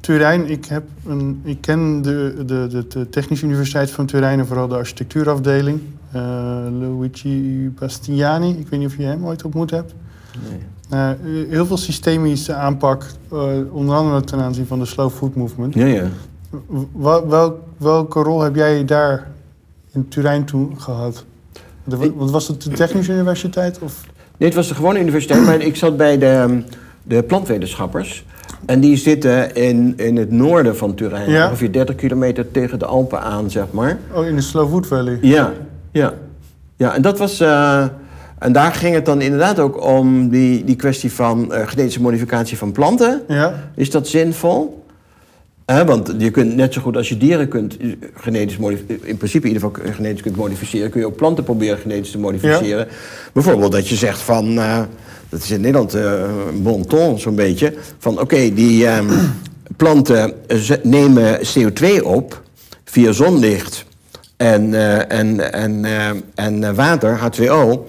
Turijn, ik, heb een, ik ken de, de, de, de Technische Universiteit van Turijn en vooral de architectuurafdeling. Eh, Luigi Bastiani, ik weet niet of je hem ooit ontmoet hebt. Nee. Eh, heel veel systemische aanpak, eh, onder andere ten aanzien van de slow food movement. Ja, ja. Wa- wel- welke rol heb jij daar in Turijn toen gehad? De, was het de Technische Universiteit? Of? Nee, het was de gewone universiteit, maar ik zat bij de, de plantwetenschappers. En die zitten in, in het noorden van Turijn. Ja. Ongeveer 30 kilometer tegen de Alpen aan, zeg maar. Oh, in de Slow Food Valley. Ja, ja. Ja, en dat was... eh, en daar ging het dan inderdaad ook om die, die kwestie van eh, genetische modificatie van planten. Ja, Is dat zinvol? Want je kunt net zo goed als je dieren kunt eh, genetisch modificeren, in principe in ieder geval genetisch kunt modificeren, kun je ook planten proberen genetisch te modificeren. Bijvoorbeeld dat je zegt van, eh, dat is in Nederland eh, een bon ton zo'n beetje, van oké, die ehm, *clears throat* planten eh, nemen CO2 op via zonlicht en, eh, en, en, eh, en eh, water, H2O.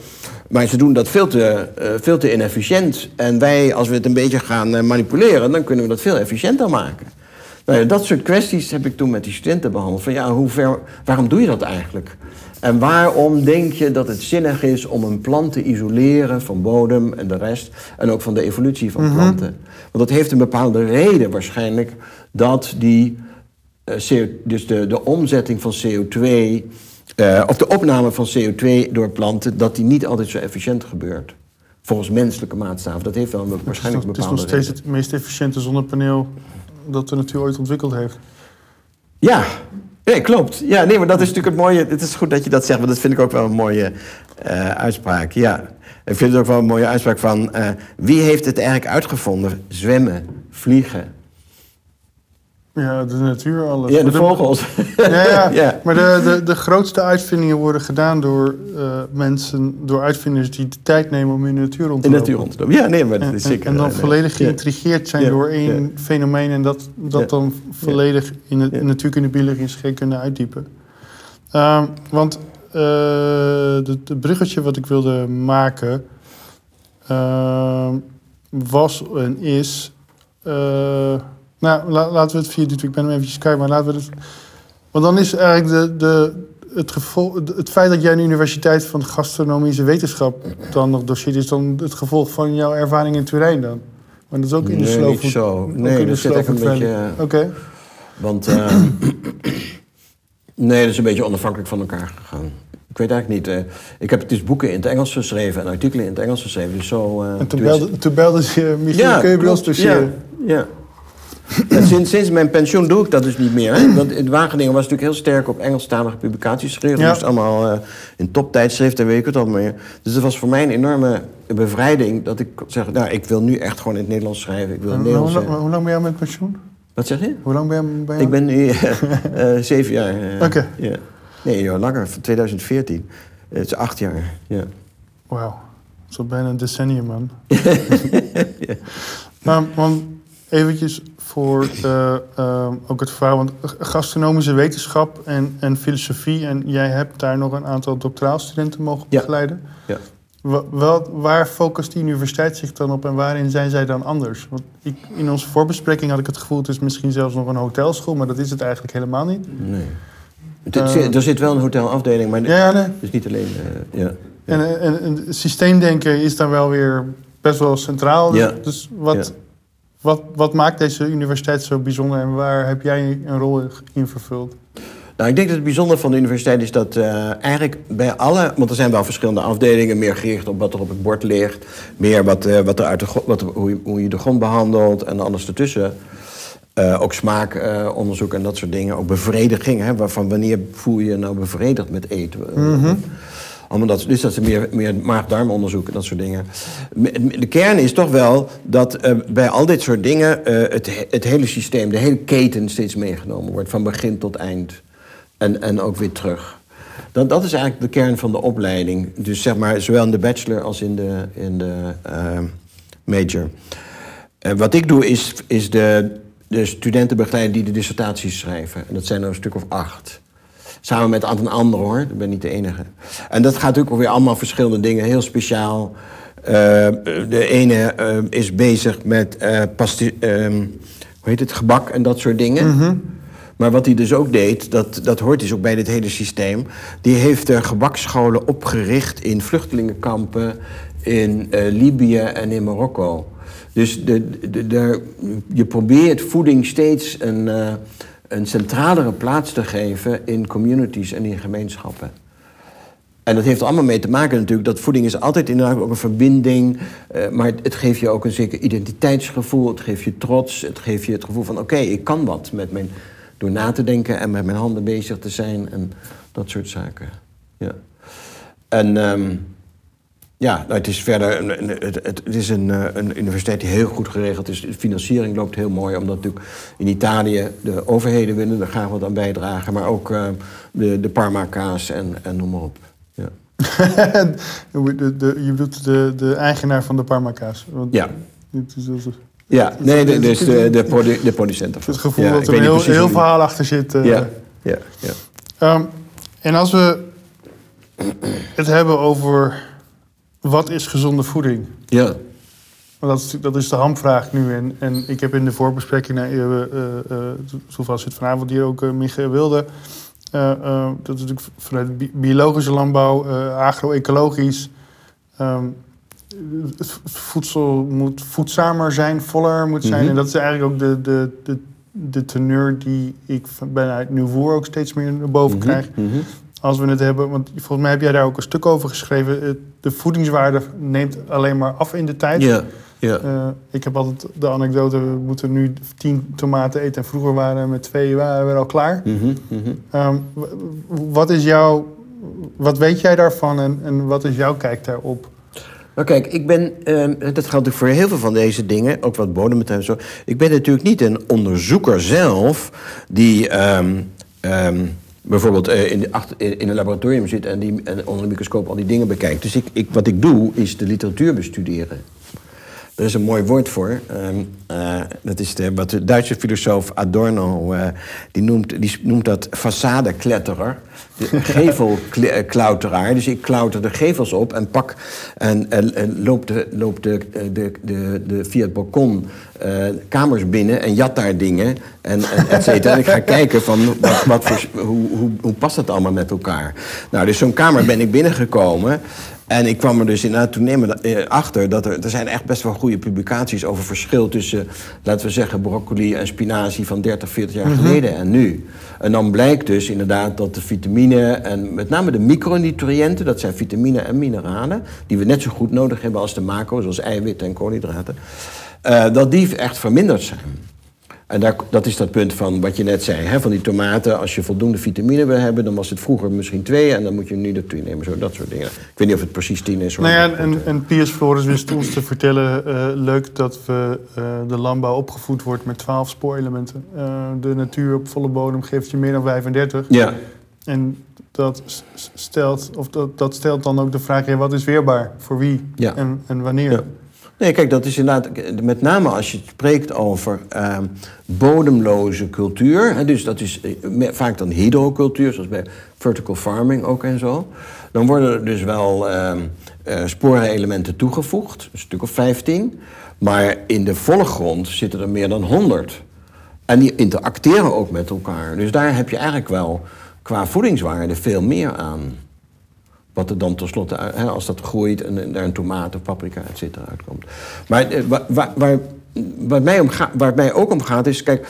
Maar ze doen dat veel te, eh, veel te inefficiënt. En wij, als we het een beetje gaan eh, manipuleren, dan kunnen we dat veel efficiënter maken. Nou ja, dat soort kwesties heb ik toen met die studenten behandeld. Van ja, hoe ver, waarom doe je dat eigenlijk? En waarom denk je dat het zinnig is om een plant te isoleren van bodem en de rest, en ook van de evolutie van planten? Want dat heeft een bepaalde reden waarschijnlijk dat die, eh, CO, dus de, de omzetting van CO2, eh, of de opname van CO2 door planten, dat die niet altijd zo efficiënt gebeurt. Volgens menselijke maatstaven. Dat heeft wel een, waarschijnlijk een het is nog bepaalde steeds het meest efficiënte zonnepaneel dat de natuur ooit ontwikkeld heeft. Ja, nee, klopt. Ja, nee, maar dat is natuurlijk het mooie. Het is goed dat je dat zegt, want dat vind ik ook wel een mooie eh, uitspraak. Ja, ik vind het ook wel een mooie uitspraak van eh, wie heeft het eigenlijk uitgevonden? Zwemmen, vliegen. Ja, de natuur, alles. Ja, de vogels. *laughs* Ja, ja. Ja. maar de, de, de grootste uitvindingen worden gedaan door eh, mensen, door uitvinders die de tijd nemen om in de natuur rond te In de lopen. natuur rond te lopen. Ja, nee, maar dat is en- zeker. en dan eh, volledig geïntrigeerd zijn Ja, door één fenomeen en dat, dat dan volledig in in natuurkunde, biologie en scheikunde uitdiepen. Ehm, want eh het de bruggetje wat ik wilde maken ehm, was en is. Nou, la- laten we het via. Ik ben hem eventjes kijken, maar laten we het. Want dan is eigenlijk de, de, het, gevolg, het feit dat jij een universiteit van gastronomische wetenschap dan nog doseert, is dan het gevolg van jouw ervaring in Turijn dan? Maar dat is ook in de Nee, niet zo. Nee, dat zit echt een beetje, Oké. Want eh, nee, dat is een beetje onafhankelijk van elkaar gegaan. Ik weet eigenlijk niet. eh, ik heb dus boeken in het Engels geschreven en artikelen in het Engels geschreven. Dus zo. eh, En toen belde, toen belde ze Michiel, kun je bij ons klopt. doseren? Ja, ja. En sinds, sinds mijn pensioen doe ik dat dus niet meer. Hè? Want in Wageningen was natuurlijk heel sterk op Engelstalige publicaties geschreven. Ja. Moest allemaal eh, in toptijdschriften, weet ik het meer. Dus dat was voor mij een enorme bevrijding. Dat ik zeg, nou, ik wil nu echt gewoon in het Nederlands schrijven. Ik wil En in Nederlands... lang, hoe lang ben jij met pensioen? Wat zeg je? Hoe lang ben je? Ik ben nu eh, eh, zeven jaar. Oké. Ja. Nee, joh, langer, van 2014. Het is acht jaar, ja. Wauw. Dat is al bijna een decennium, man. *laughs* Maar, want eventjes voor eh, eh, ook het verhaal. Want gastronomische wetenschap en, en filosofie... en jij hebt daar nog een aantal doctoraalstudenten mogen Ja. begeleiden. Ja. Wel, waar focust die universiteit zich dan op en waarin zijn zij dan anders? Want ik, in onze voorbespreking had ik het gevoel... het is misschien zelfs nog een hotelschool... maar dat is het eigenlijk helemaal niet. Nee. Zit- er zit wel een hotelafdeling, maar Ja, nee. dus niet alleen... eh, ja. En, en, en systeemdenken is dan wel weer best wel centraal. Dus, Ja. dus wat. Wat, wat maakt deze universiteit zo bijzonder en waar heb jij een rol in vervuld? Nou, ik denk dat het bijzondere van de universiteit is dat eh, eigenlijk bij alle... Want er zijn wel verschillende afdelingen, meer gericht op wat er op het bord ligt. Meer wat, eh, wat er uit de, wat, hoe, je, hoe je de grond behandelt en alles ertussen. Eh, ook smaakonderzoek en dat soort dingen. Ook bevrediging, hè, waarvan wanneer voel je je nou bevredigd met eten? Eh, Allemaal dat, dus dat is meer, meer maag-darmonderzoek en dat soort dingen. De kern is toch wel dat eh, bij al dit soort dingen eh, het, he- het hele systeem, de hele keten steeds meegenomen wordt, van begin tot eind. En, en ook weer terug. Dat, dat is eigenlijk de kern van de opleiding. Dus zeg maar, zowel in de bachelor als in de, in de eh, major. En wat ik doe is, is de, de studenten begeleiden die de dissertaties schrijven. En dat zijn er een stuk of acht. Samen met een aantal anderen hoor, ik ben niet de enige. En dat gaat natuurlijk weer allemaal verschillende dingen, heel speciaal. Eh, de ene eh, is bezig met pasti- ehm, hoe heet het, gebak en dat soort dingen. Maar wat hij dus ook deed, dat, dat hoort dus ook bij dit hele systeem. Die heeft eh, gebakscholen opgericht in vluchtelingenkampen in Libië en in Marokko. Dus de, de, de, je probeert voeding steeds een, een centralere plaats te geven in communities en in gemeenschappen. En dat heeft er allemaal mee te maken natuurlijk dat voeding is altijd inderdaad ook een verbinding. eh, maar het, geeft je ook een zeker identiteitsgevoel. Het geeft je trots. Het geeft je het gevoel van oké, ik kan wat met mijn, door na te denken en met mijn handen bezig te zijn en dat soort zaken. Ja. En ehm, ja, nou, het is verder een, het, is een, eh, een universiteit die heel goed geregeld is. De financiering loopt heel mooi, omdat natuurlijk in Italië de overheden willen er graag wat aan bijdragen. Maar ook eh, de, de Parma-kaas en, en noem maar op. Ja. *laughs* de, de, je bedoelt de, de eigenaar van de Parmakaas. Ja. Is dus Ja, nee, de, dus de, de, produ de producent ervan. het gevoel Ja, dat er een heel, heel verhaal achter zit. eh. Ja, ja, ja. Ehm, en als we het hebben over wat is gezonde voeding? ja. Want dat is, dat is de hamvraag nu. En, en ik heb in de voorbespreking naar uh, zoals zit vanavond hier ook uh, Michael Wilde. Dat is natuurlijk vanuit bi biologische landbouw, agro-ecologisch. Um, het voedsel moet voedzamer zijn, voller moet zijn. Mhm. Mm -hmm. En dat is eigenlijk ook de, de, de, de teneur die ik vanuit Nieuwvoer ook steeds meer naar boven Mm -hmm. krijg. Mm -hmm. Als we het hebben, want volgens mij heb jij daar ook een stuk over geschreven. De voedingswaarde neemt alleen maar af in de tijd. Ja. Ja. Uh, ik heb altijd de anekdote, we moeten nu tien tomaten eten en vroeger waren we met twee waren we al klaar. Mm -hmm, mm -hmm. um, wat is jouw, wat weet jij daarvan en, en wat is jouw kijk daarop? Nou kijk, ik ben, um, dat geldt natuurlijk voor heel veel van deze dingen, ook wat bodem betreft zo. Ik ben natuurlijk niet een onderzoeker zelf die um, um, bijvoorbeeld uh, in, de, achter, in een laboratorium zit en, die, en onder een microscoop al die dingen bekijkt. Dus ik, ik, wat ik doe, is de literatuur bestuderen. Er is een mooi woord voor. Um, uh, dat is de, wat de Duitse filosoof Adorno, uh, die, noemt, die noemt dat façadekletterer. *laughs* Gevelklauteraar. Dus ik klauter de gevels op en pak en, en, en loop, de, loop de, de, de, de, via het balkon uh, kamers binnen en jat daar dingen en, en et cetera. en ik ga kijken van wat, wat voor, hoe, hoe, hoe past dat allemaal met elkaar. Nou, dus zo'n kamer ben ik binnengekomen. En ik kwam er dus inderdaad toen achter dat er, er zijn echt best wel goede publicaties over verschil tussen, laten we zeggen, broccoli en spinazie van 30, 40 jaar mm -hmm. geleden en nu. En dan blijkt dus inderdaad dat de vitamine en met name de micronutriënten, dat zijn vitamine en mineralen, die we net zo goed nodig hebben als de macro, zoals eiwitten en koolhydraten, uh, dat die echt verminderd zijn. En daar, dat is dat punt van wat je net zei, hè, van die tomaten. Als je voldoende vitamine wil hebben, dan was het vroeger misschien twee... en dan moet je nu er twee nemen, zo, dat soort dingen. Ik weet niet of het precies tien is. Nou ja, en, en Piers Flores wist ons te vertellen... Uh, leuk dat we, uh, de landbouw opgevoed wordt met twaalf spoorelementen. Uh, de natuur op volle bodem geeft je meer dan 35. Ja. En dat stelt, of dat, dat stelt dan ook de vraag... Wat is weerbaar? Voor wie ja. en, en wanneer? Ja. Nee, kijk, dat is inderdaad, met name als je spreekt over uh, bodemloze cultuur, hè, dus dat is uh, vaak dan hydrocultuur, zoals bij vertical farming ook en zo, dan worden er dus wel uh, sporenelementen toegevoegd, een stuk of 15, maar in de volle grond zitten er meer dan 100. En die interacteren ook met elkaar. Dus daar heb je eigenlijk wel qua voedingswaarde veel meer aan. Wat er dan tenslotte, als dat groeit en, daar een tomaat of paprika, et cetera, uitkomt. Maar eh, wa- wa- waar, wat mij om ga- waar het mij ook om gaat is, kijk,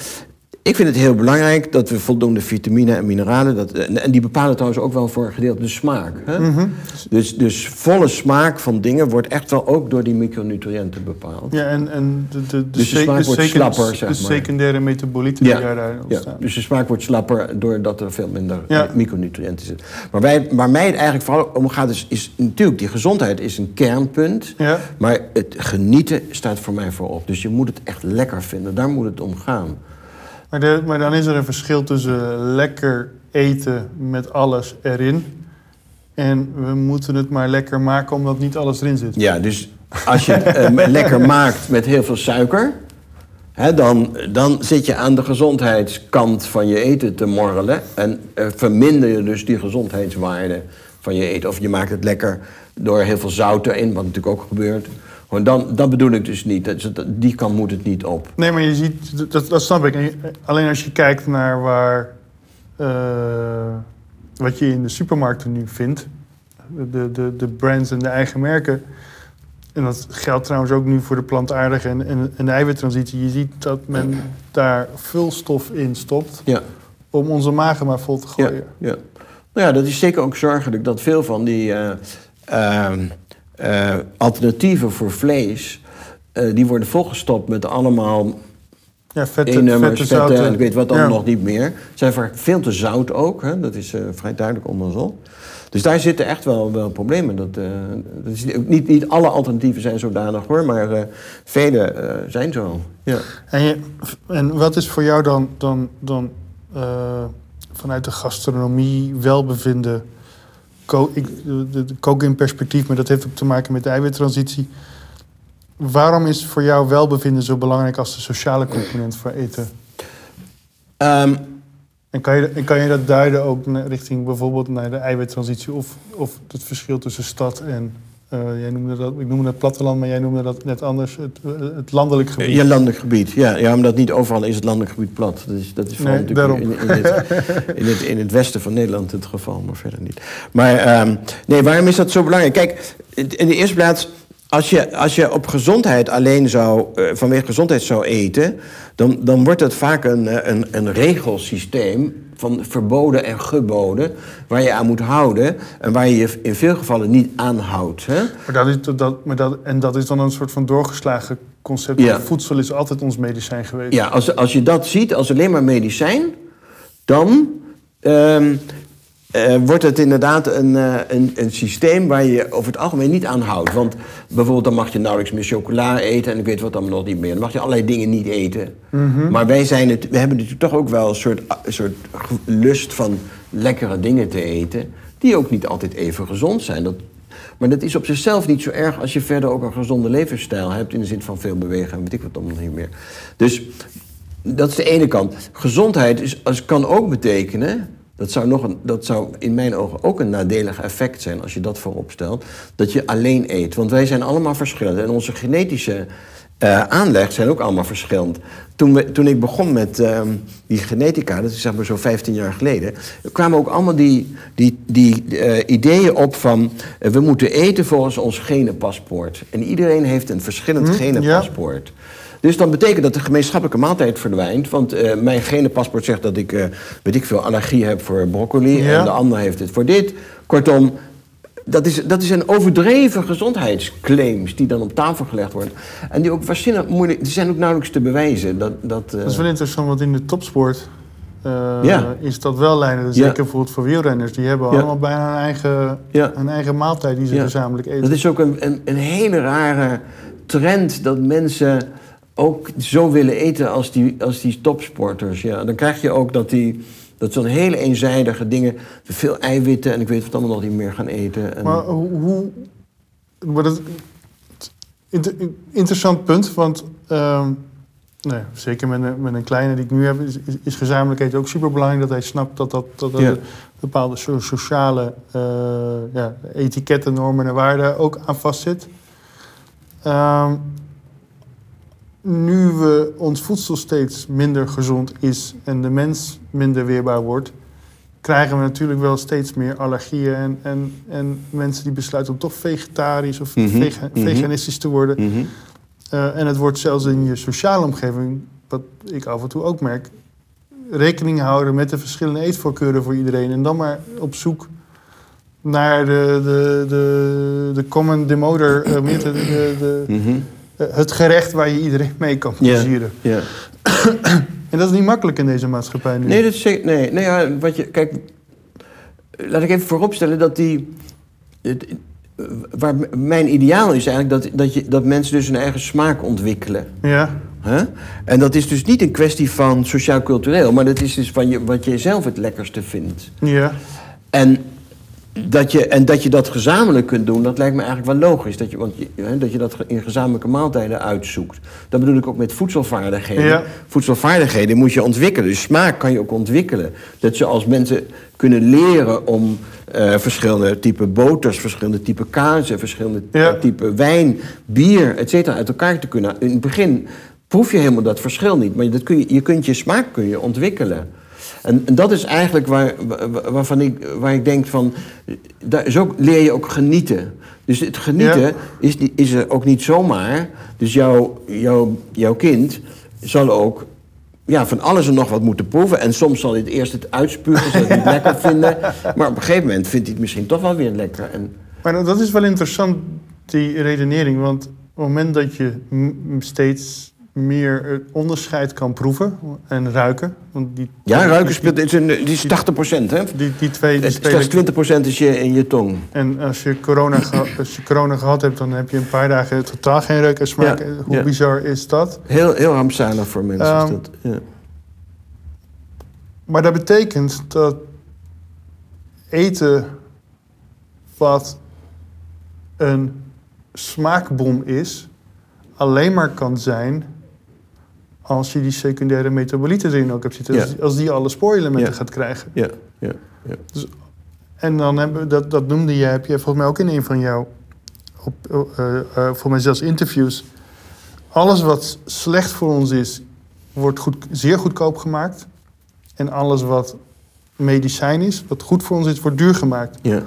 ik vind het heel belangrijk dat we voldoende vitamine en mineralen, dat, en, en die bepalen trouwens ook wel voor een gedeelte de smaak. Hè? dus, dus volle smaak van dingen wordt echt wel ook door die micronutriënten bepaald. Ja, en, en de, de, de, Dus de smaak de wordt slapper, zeg de maar. secundaire metabolieten Ja, die daarin Ja, ontstaan. dus de smaak wordt slapper doordat er veel minder Ja. eh, micronutriënten zitten. Maar wij, waar mij het eigenlijk vooral om gaat, is, is natuurlijk die gezondheid is een kernpunt. Ja. Maar het genieten staat voor mij voorop. Dus je moet het echt lekker vinden. Daar moet het om gaan. Maar, dan is er een verschil tussen lekker eten met alles erin. En we moeten het maar lekker maken omdat niet alles erin zit. Ja, dus als je het eh, *laughs* lekker maakt met heel veel suiker... Dan, dan zit je aan de gezondheidskant van je eten te morrelen. En eh, verminder je dus die gezondheidswaarde van je eten. Of je maakt het lekker door heel veel zout erin, wat natuurlijk ook gebeurt. Dan, dat bedoel ik dus niet. Dat, die kant moet het niet op. Nee, maar je ziet, dat, dat snap ik. Alleen als je kijkt naar waar, eh, wat je in de supermarkten nu vindt, de, de, de brands en de eigen merken. En dat geldt trouwens ook nu voor de plantaardige en, en, en de eiwittransitie. Je ziet dat men daar vulstof in stopt Ja. om onze magen maar vol te Ja, gooien. ja. Nou ja, dat is zeker ook zorgelijk dat veel van die eh, ehm, eh, alternatieven voor vlees, eh, die worden volgestopt met allemaal Ja, vette, E-nummers, vette, en ik weet wat Ja. nog niet meer. Zijn vaak veel te zout ook, hè? dat is eh, vrij duidelijk onderzocht. Dus daar zitten echt wel, wel problemen. Dat, dat is niet, niet alle alternatieven zijn zodanig hoor, maar vele zijn zo. Ja. En, je, en wat is voor jou dan, dan, dan vanuit de gastronomie welbevinden? Ko, ik, de, de koken in perspectief, maar dat heeft ook te maken met de eiwittransitie. Waarom is voor jou welbevinden zo belangrijk als de sociale component van eten? Ehm, En kan je, en kan je dat duiden ook richting bijvoorbeeld naar de eiwittransitie of, of het verschil tussen stad en, eh, jij noemde dat, ik noemde dat platteland, maar jij noemde dat net anders, het, eh, het landelijk gebied. Ja, landelijk gebied. Ja, ja, omdat niet overal is het landelijk gebied plat. Dat is, dat is vooral Nee, natuurlijk in, in, het, in, het, in het westen van Nederland het geval, maar verder niet. Maar ehm, nee, waarom is dat zo belangrijk? Kijk, in de eerste plaats, als je, als je op gezondheid alleen zou, eh, vanwege gezondheid zou eten, dan, dan wordt het vaak een, eh, een, een regelsysteem van verboden en geboden, waar je aan moet houden en waar je je in veel gevallen niet aan houdt. Hè? Maar dat is, dat, maar dat, en dat is dan een soort van doorgeslagen concept. Ja. Voedsel is altijd ons medicijn geweest. Ja, als, als je dat ziet als alleen maar medicijn, dan ehm, eh, wordt het inderdaad een, eh, een, een systeem waar je over het algemeen niet aan houdt. Want bijvoorbeeld dan mag je nauwelijks meer chocola eten en ik weet wat dan nog niet meer. Dan mag je allerlei dingen niet eten. Maar wij zijn het, we hebben natuurlijk toch ook wel een soort, een soort lust van lekkere dingen te eten. Die ook niet altijd even gezond zijn. Dat, maar dat is op zichzelf niet zo erg als je verder ook een gezonde levensstijl hebt. In de zin van veel bewegen en weet ik wat dan nog niet meer. Dus dat is de ene kant. Gezondheid is, als, kan ook betekenen. Dat zou, nog een, dat zou in mijn ogen ook een nadelig effect zijn als je dat voorop stelt. Dat je alleen eet. Want wij zijn allemaal verschillend. En onze genetische eh, aanleg zijn ook allemaal verschillend. Toen, we, toen ik begon met ehm, die genetica, dat is zeg maar zo 15 jaar geleden, kwamen ook allemaal die, die, die eh, ideeën op van eh, we moeten eten volgens ons genenpaspoort. En iedereen heeft een verschillend Hm, genenpaspoort. Dus dan betekent dat de gemeenschappelijke maaltijd verdwijnt. Want eh, mijn genenpaspoort zegt dat ik, eh, weet ik veel, allergie heb voor broccoli. Ja. En de ander heeft het voor dit. Kortom, dat is, dat is een overdreven gezondheidsclaims die dan op tafel gelegd worden. En die ook waarschijnlijk moeilijk, die zijn ook nauwelijks te bewijzen. Dat, dat, eh, Dat is wel interessant, want in de topsport Ja. is dat wel lijnen. Ja. Zeker bijvoorbeeld voor wielrenners. Die hebben Ja. allemaal bijna een eigen, Ja. een eigen maaltijd die ze Ja. gezamenlijk eten. Dat is ook een, een, een hele rare trend dat mensen ook zo willen eten als die, als die topsporters. Ja, dan krijg je ook dat die dat zo'n hele eenzijdige dingen, veel eiwitten en ik weet wat allemaal nog niet meer gaan eten. En, Maar hoe... maar dat, inter- interessant punt, want... ehm, nee, zeker met een, met een kleine die ik nu heb... is, is, is gezamenlijk eten ook superbelangrijk. Dat hij snapt dat, dat, dat er Ja. bepaalde so- sociale eh, ja, etiketten, normen en waarden ook aan vastzit. Ehm, nu we ons voedsel steeds minder gezond is en de mens minder weerbaar wordt, krijgen we natuurlijk wel steeds meer allergieën en, en, en mensen die besluiten om toch vegetarisch of Mhm, vega- mhm. veganistisch te worden. Mhm. Eh, en het wordt zelfs in je sociale omgeving, wat ik af en toe ook merk, rekening houden met de verschillende eetvoorkeuren voor iedereen. En dan maar op zoek naar de, de, de, de common demoder, eh, meer de, de, de- eh, het gerecht waar je iedereen mee kan Ja. plezieren. Ja. En dat is niet makkelijk in deze maatschappij nu. Nee, dat is zeker. Nee, nee ja, wat je. Kijk, laat ik even vooropstellen dat die. het- waar mijn ideaal is eigenlijk dat, dat, je, dat mensen dus hun eigen smaak ontwikkelen. Ja, Hè? En dat is dus niet een kwestie van sociaal-cultureel, maar dat is dus van je, wat je zelf het lekkerste vindt. ja, En dat, je, en dat je dat gezamenlijk kunt doen, dat lijkt me eigenlijk wel logisch. Dat je, want je, dat je dat in gezamenlijke maaltijden uitzoekt. Dat bedoel ik ook met voedselvaardigheden. Ja. Voedselvaardigheden moet je ontwikkelen. Dus smaak kan je ook ontwikkelen. Dat je als mensen kunnen leren om eh, verschillende type boters, verschillende type kazen, verschillende Ja. type wijn, bier, et cetera, uit elkaar te kunnen. In het begin proef je helemaal dat verschil niet. Maar dat kun je, je kunt je smaak kun je ontwikkelen. En, en dat is eigenlijk waar, wa- waarvan ik, waar ik denk van... Daar, zo leer je ook genieten. Dus het genieten Ja. is, is er ook niet zomaar. Dus jouw, jouw, jouw kind zal ook ja, van alles en nog wat moeten proeven. En soms zal hij het eerst het uitspugen, zal hij het *laughs* lekker vinden. Maar op een gegeven moment vindt hij het misschien toch wel weer lekker. En, maar dat is wel interessant, die redenering. Want op het moment dat je steeds meer het onderscheid kan proeven en ruiken... Want die, ja, ruiken speelt, is, een, die is 80 procent, hè? Die, die twee die spelen... Slechts 20 procent is je, in je tong. En als je, corona *clears throat* als je corona gehad hebt, dan heb je een paar dagen totaal geen reuk en smaak. Ja, Hoe ja. bizar is dat? Heel, heel rampzalig voor mensen is Ehm, dat. Ja. Maar dat betekent dat eten wat een smaakbom is, alleen maar kan zijn als je die secundaire metabolieten erin ook hebt zitten. Ja. Als, die alle spoorelementen Ja. gaat krijgen. Ja, ja, ja. En dan hebben we, dat, dat noemde je, heb je volgens mij ook in een van jouw, op, eh, eh, voor mij zelfs interviews. Alles wat slecht voor ons is, wordt goed, zeer goedkoop gemaakt. En alles wat medicijn is, wat goed voor ons is, wordt duur gemaakt. ja.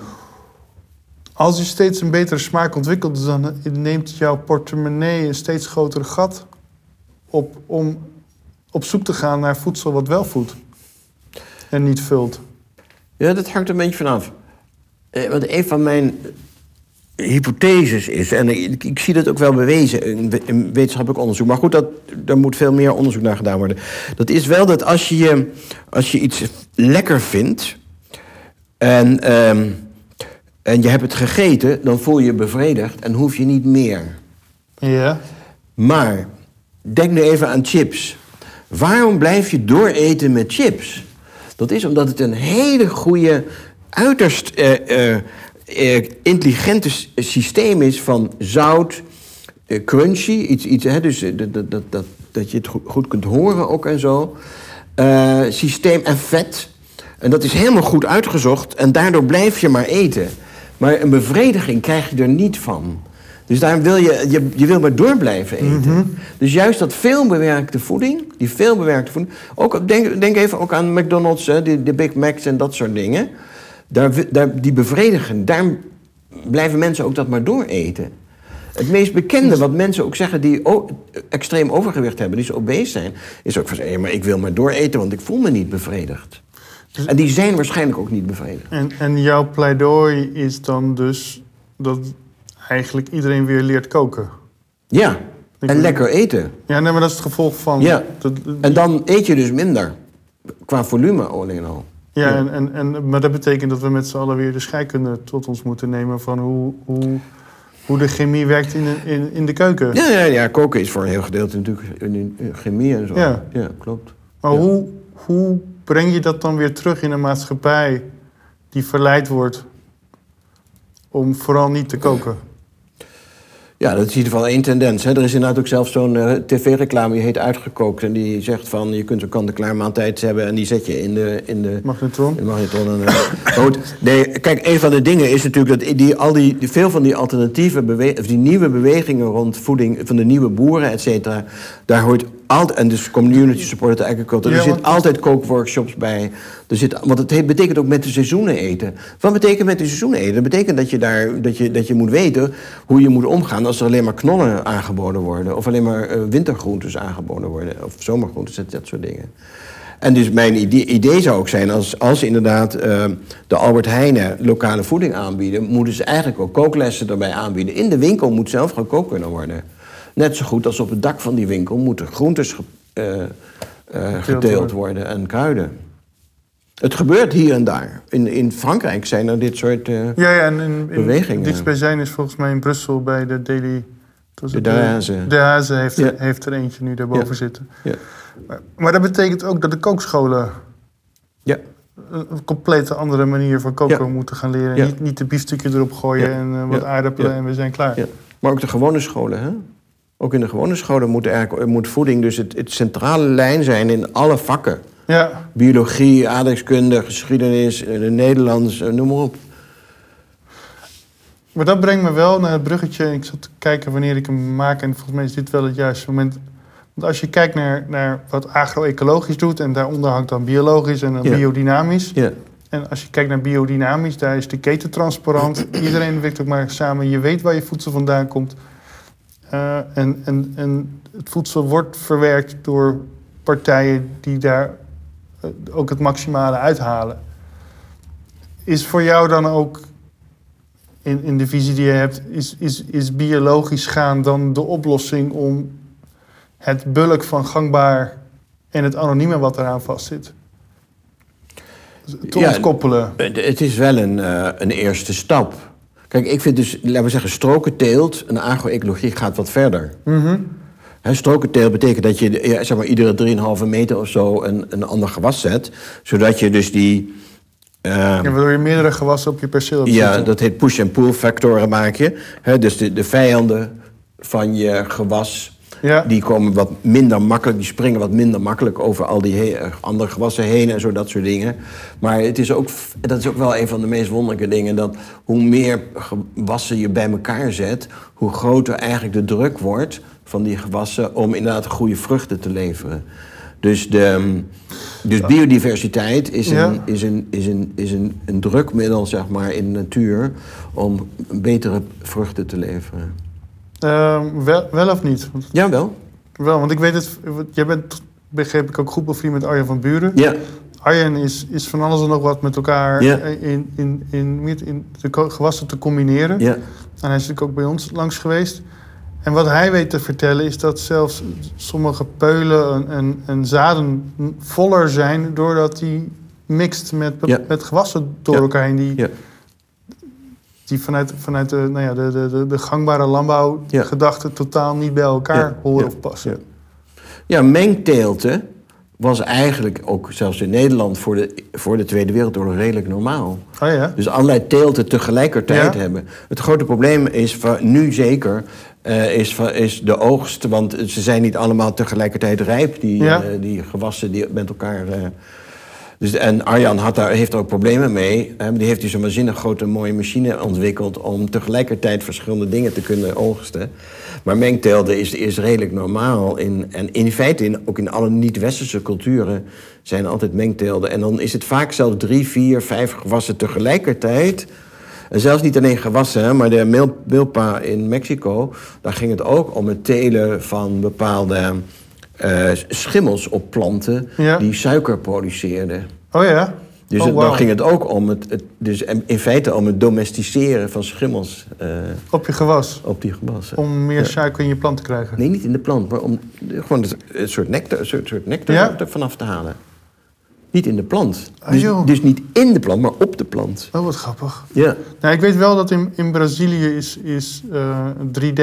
Als je steeds een betere smaak ontwikkelt, dan neemt jouw portemonnee een steeds groter gat op om op zoek te gaan naar voedsel wat wel voedt en niet vult. Ja, dat hangt er een beetje vanaf. Eh, want een van mijn hypotheses is, en ik, ik zie dat ook wel bewezen in, we- in wetenschappelijk onderzoek, maar goed, dat, daar moet veel meer onderzoek naar gedaan worden. Dat is wel dat als je, je- als je iets lekker vindt en, ehm, en je hebt het gegeten, dan voel je je bevredigd en hoef je niet meer. Ja, Maar denk nu even aan chips. Waarom blijf je dooreten met chips? Dat is omdat het een hele goede, uiterst eh, eh, eh, intelligente systeem is van zout, crunchy, iets, iets, hè, dus dat, dat, dat, dat, je het goed, kunt horen ook en zo. Systeem en vet. En dat is helemaal goed uitgezocht en daardoor blijf je maar eten. Maar een bevrediging krijg je er niet van. Dus daarom wil je, je, je wil maar door blijven eten. Dus juist dat veelbewerkte voeding, die veelbewerkte voeding... Ook, denk, denk even ook aan McDonald's, hè, de, de Big Macs en dat soort dingen. Daar, daar, die bevredigen, daar blijven mensen ook dat maar door eten. Het meest bekende wat mensen ook zeggen die extreem overgewicht hebben, die zo obese zijn, is ook van ja, maar ik wil maar dooreten, want ik voel me niet bevredigd. En die zijn waarschijnlijk ook niet bevredigd. en, en jouw pleidooi is dan dus dat eigenlijk iedereen weer leert koken. Ja, Ik en lekker eten. Ja, nee, maar dat is het gevolg van... Ja. En dan eet je dus minder. Qua volume alleen al. ja, ja. En, en, en, maar dat betekent dat we met z'n allen weer de scheikunde tot ons moeten nemen... van hoe, hoe, hoe de chemie werkt in de, in, in de keuken. Ja, ja, ja, koken is voor een heel gedeelte natuurlijk chemie en zo. Ja. klopt. Maar Ja. hoe, hoe breng je dat dan weer terug in een maatschappij... die verleid wordt om vooral niet te koken? Ja, dat is in ieder geval één tendens. Hè. Er is inderdaad ook zelfs zo'n eh, tv-reclame die heet Uitgekookt. En die zegt van, je kunt een kant-en-klaar maaltijd hebben... en die zet je in de, in de, Magnetron? in de magnetron. En, eh, *laughs* nee, kijk, een van de dingen is natuurlijk dat die, al die, die- veel van die alternatieve bewe- of die nieuwe bewegingen rond voeding van de nieuwe boeren, et cetera, daar hoort en dus community supported agriculture, er zit want- altijd kookworkshops bij. Er zit, want het he- betekent ook met de seizoenen eten. Wat betekent met de seizoenen eten? Dat betekent dat je, daar, dat, je, dat je moet weten hoe je moet omgaan als er alleen maar knollen aangeboden worden. Of alleen maar eh, wintergroentes aangeboden worden. Of zomergroentes, dat, dat soort dingen. En dus mijn idee, idee zou ook zijn, als, als inderdaad eh, de Albert Heijnen lokale voeding aanbieden, moeten ze eigenlijk ook kooklessen erbij aanbieden. In de winkel moet zelf gekookt kunnen worden. Net zo goed als op het dak van die winkel moeten groentes eh, eh, geteeld worden. en kruiden. Het gebeurt hier en daar. In, in Frankrijk zijn er dit soort. eh, Ja, ja en in, in Bewegingen. dichtstbijzijn is volgens mij in Brussel bij de Daily... De? De Haze. De Haze heeft, Ja. heeft er eentje nu daarboven Ja. zitten. ja. Maar, maar dat betekent ook dat de kookscholen Ja. een, complete andere manier van koken moeten gaan leren. Niet, niet de biefstukje erop gooien en wat aardappelen en we zijn klaar. Maar ook de gewone scholen, hè? Ook in de gewone scholen moet, eigenlijk, moet voeding dus het, het centrale lijn zijn in alle vakken. Ja. Biologie, aardrijkskunde, geschiedenis, eh, Nederlands, eh, noem maar op. Maar dat brengt me wel naar het bruggetje. Ik zat te kijken wanneer ik hem maak. En volgens mij is dit wel het juiste moment. Want als je kijkt naar, naar wat agro-ecologisch doet... en daaronder hangt dan biologisch en dan Ja. biodynamisch. Ja, En als je kijkt naar biodynamisch, daar is de keten transparant. *clears throat* Iedereen werkt ook maar samen. Je weet waar je voedsel vandaan komt. Eh, en, en, en het voedsel wordt verwerkt door partijen die daar eh, ook het maximale uithalen. Is voor jou dan ook, in, in de visie die je hebt, is, is, is biologisch gaan dan de oplossing om het bulk van gangbaar en het anonieme wat eraan vastzit? Te Ja, ontkoppelen. Het het is wel een, eh, een eerste stap. Kijk, ik vind dus, laten we zeggen, strokenteelt en agro-ecologie gaat wat verder. Mhm. Hè, strokenteelt betekent dat je ja, zeg maar, iedere 3,5 meter of zo een, een ander gewas zet. Zodat je dus die... eh, Ja, waardoor je meerdere gewassen op je perceel hebt Ja, zitten. dat heet push- en pull factoren maak je. Dus de, de vijanden van je gewas, Ja. die komen wat minder makkelijk, die springen wat minder makkelijk over al die andere gewassen heen en zo, dat soort dingen. Maar het is ook, dat is ook wel een van de meest wonderlijke dingen, dat hoe meer gewassen je bij elkaar zet, hoe groter eigenlijk de druk wordt van die gewassen om inderdaad goede vruchten te leveren. Dus, de, dus biodiversiteit is, Ja. een, is, een, is, een, is een, een drukmiddel zeg maar, in de natuur om betere vruchten te leveren. Ehm, wel, wel of niet? Want, Jawel. wel, want ik weet het... Jij bent, begreep ik, ook goed bevriend met Arjen van Buren. Ja. Arjen is, is van alles en nog wat met elkaar Ja. in, in, in, in, de gewassen te combineren. Ja. En hij is natuurlijk ook bij ons langs geweest. En wat hij weet te vertellen is dat zelfs sommige peulen en, en, en zaden voller zijn... doordat die mixt met, Ja. met gewassen door Ja. elkaar heen. Die, Ja. Die vanuit, vanuit de, nou ja, de, de, de, gangbare landbouwgedachten totaal niet bij elkaar Ja. horen Ja. of passen. Ja. Ja, mengteelten was eigenlijk ook zelfs in Nederland voor de, voor de Tweede Wereldoorlog redelijk normaal. Oh ja? Dus allerlei teelten tegelijkertijd Ja. hebben. Het grote probleem is van, nu zeker eh, is, is de oogst. Want ze zijn niet allemaal tegelijkertijd rijp, die, Ja. eh, die gewassen die met elkaar. eh, dus, en Arjan daar, heeft er ook problemen mee. Die heeft dus een waanzinnig grote mooie machine ontwikkeld om tegelijkertijd verschillende dingen te kunnen oogsten. Maar mengteelten is, redelijk normaal. In, en in feite in, ook in alle niet-westerse culturen zijn altijd mengteelten. En dan is het vaak zelfs drie, vier, vijf gewassen tegelijkertijd. En zelfs niet alleen gewassen, maar de mil- milpa in Mexico, daar ging het ook om het telen van bepaalde eh, schimmels op planten die suiker produceerden. Oh ja? Dus oh, dan ging het ook om het, het, dus in feite om het domesticeren van schimmels. Eh, op je gewas? Op die gewas. Om meer suiker in je plant te krijgen? Nee, niet in de plant, maar om gewoon een soort nectar, een soort, soort nectar vanaf te halen. Niet in de plant. Ah, dus-, dus, niet in de plant, maar op de plant. Oh, wat grappig. Ja. Nou, ik weet wel dat in, in Brazilië is, is eh, 3D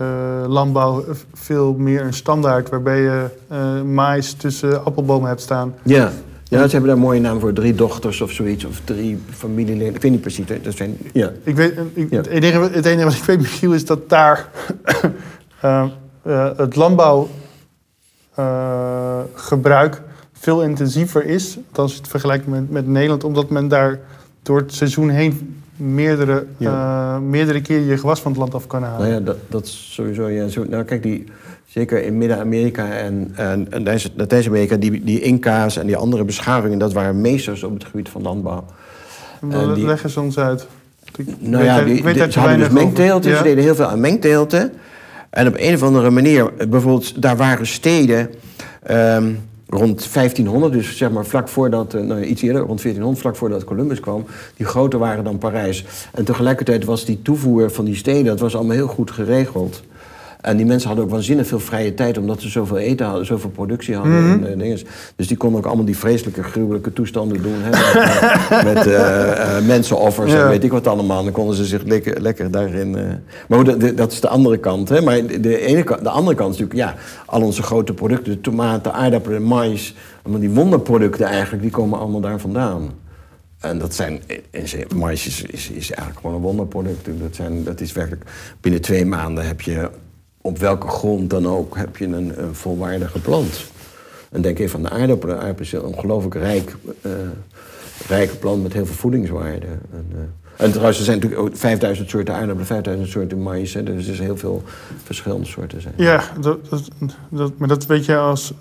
eh, landbouw eh, veel meer een standaard, waarbij je eh, mais tussen appelbomen hebt staan. Ja. Ja, ze hebben daar een mooie naam voor. Drie dochters of zoiets. Of drie familieleden. Ik weet niet precies. Hè. Dat zijn, ja. ik weet, het, enige, wat ik weet, Michiel, is dat daar *coughs* het landbouwgebruik veel intensiever is. Als je het vergelijkt met, met Nederland. Omdat men daar door het seizoen heen meerdere, Ja. eh, meerdere keer je gewas van het land af kan halen. Nou ja, dat, dat is sowieso. Ja, zo, nou, kijk, die, Zeker in Midden-Amerika en, en, en Latijns-Amerika, die, die Inca's en die andere beschavingen, dat waren meesters op het gebied van landbouw. Uh, die, leg eens ons uit. Ik nou ja, die, weet die, ze hadden dus mengteelten, ze deden heel veel aan mengteelten. En op een of andere manier, bijvoorbeeld, daar waren steden um, rond 1500, dus zeg maar vlak voordat, uh, nou, iets eerder, rond 1400, vlak voordat Columbus kwam, die groter waren dan Parijs. En tegelijkertijd was die toevoer van die steden, dat was allemaal heel goed geregeld. En die mensen hadden ook waanzinnig veel vrije tijd, omdat ze zoveel eten hadden, zoveel productie hadden. Mhm. en, uh, dingen. Dus die konden ook allemaal die vreselijke, gruwelijke toestanden doen. Hè, met *laughs* met uh, mensenoffers en weet ik wat allemaal. Dan konden ze zich lekker, lekker daarin. Maar goed, dat is de andere kant. Hè. Maar de, ene, de andere kant is natuurlijk, ja, al onze grote producten, de tomaten, aardappelen, mais, allemaal die wonderproducten eigenlijk, die komen allemaal daar vandaan. En dat zijn, mais is, is, is, eigenlijk gewoon een wonderproduct. Dat, zijn, dat is werkelijk, binnen twee maanden heb je op welke grond dan ook heb je een, een volwaardige plant. En denk even aan de aardappelen. De aardappel is een ongelooflijk rijk, uh, rijke plant met heel veel voedingswaarde. En, uh, en trouwens, er zijn natuurlijk ook 5000 soorten aardappelen, 5000 soorten maïs. Hè, dus er zijn heel veel verschillende soorten. Zijn. Ja, dat, dat, maar dat weet jij als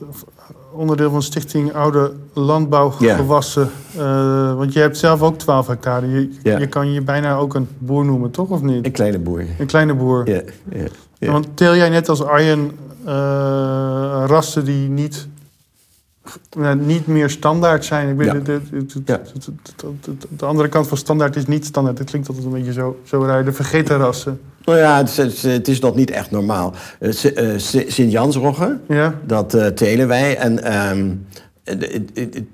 onderdeel van Stichting Oude Landbouwgewassen. Ja. Uh, want je hebt zelf ook 12 hectare. Je, ja. je, kan je bijna ook een boer noemen, toch? Of niet? Een kleine boer. Een kleine boer. Ja, ja. Want teel jij net als Arjen uh, rassen die niet, niet meer standaard zijn? Ik weet, de, de, de, de, andere kant van standaard is niet standaard. Het klinkt altijd een beetje zo, zo raar. De vergeten rassen. Nou ja, het is, het is nog niet echt normaal. Uh, Sint-Jansrogge, ja. dat uh, telen wij. En um,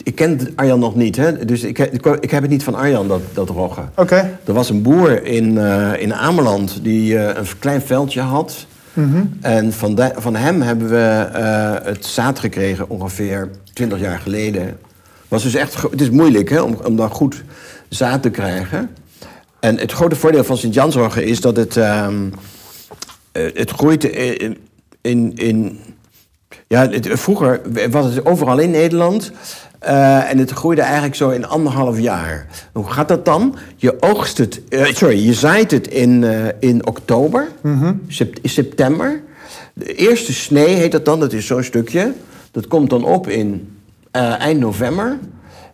ik ken Arjan nog niet, hè? dus ik, ik, heb het niet van Arjan, dat, dat rogge. Oké. Er was een boer in, uh, in Ameland die uh, een klein veldje had. -hmm. En van, van hem hebben we uh, het zaad gekregen ongeveer 20 jaar geleden. Was dus echt, het is moeilijk hè, om, om dan goed zaad te krijgen. En het grote voordeel van Sint-Jansrogge is dat het, um, het groeit in, in, in ja, vroeger was het overal in Nederland. Uh, en het groeide eigenlijk zo in anderhalf jaar. Hoe gaat dat dan? Je oogst het, uh, sorry, je zaait het in, uh, in oktober, mm -hmm. sept september. De eerste snee heet dat dan, dat is zo'n stukje. Dat komt dan op in eind november.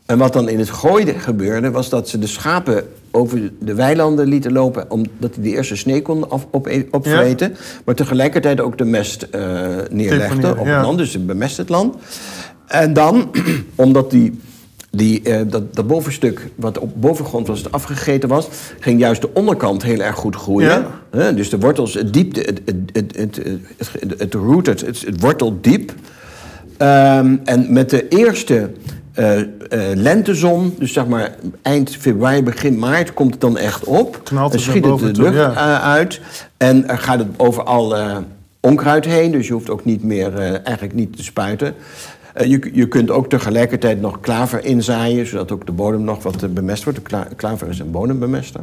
En wat dan in het gooien gebeurde, was dat ze de schapen over de weilanden lieten lopen... omdat die de eerste sneeuw konden af, op, opvreten. Maar tegelijkertijd ook de mest uh, neerlegden op het land. Dus ze bemest het land. En dan, *clears throat* omdat die, die, uh, dat, dat bovenstuk wat op bovengrond was, afgegeten was... ging juist de onderkant heel erg goed groeien. Ja. dus de wortels, het diepte, het, het, het, het, het, het, root, het, worteldiep... Um, en met de eerste uh, uh, lentezon, dus zeg maar eind februari, begin maart, komt het dan echt op. Knalt het schiet het de lucht ja. uit. En er gaat het over al onkruid heen, dus je hoeft ook niet meer, eigenlijk niet te spuiten. Je, je kunt ook tegelijkertijd nog klaver inzaaien, zodat ook de bodem nog wat bemest wordt. De klaver is een bodembemester.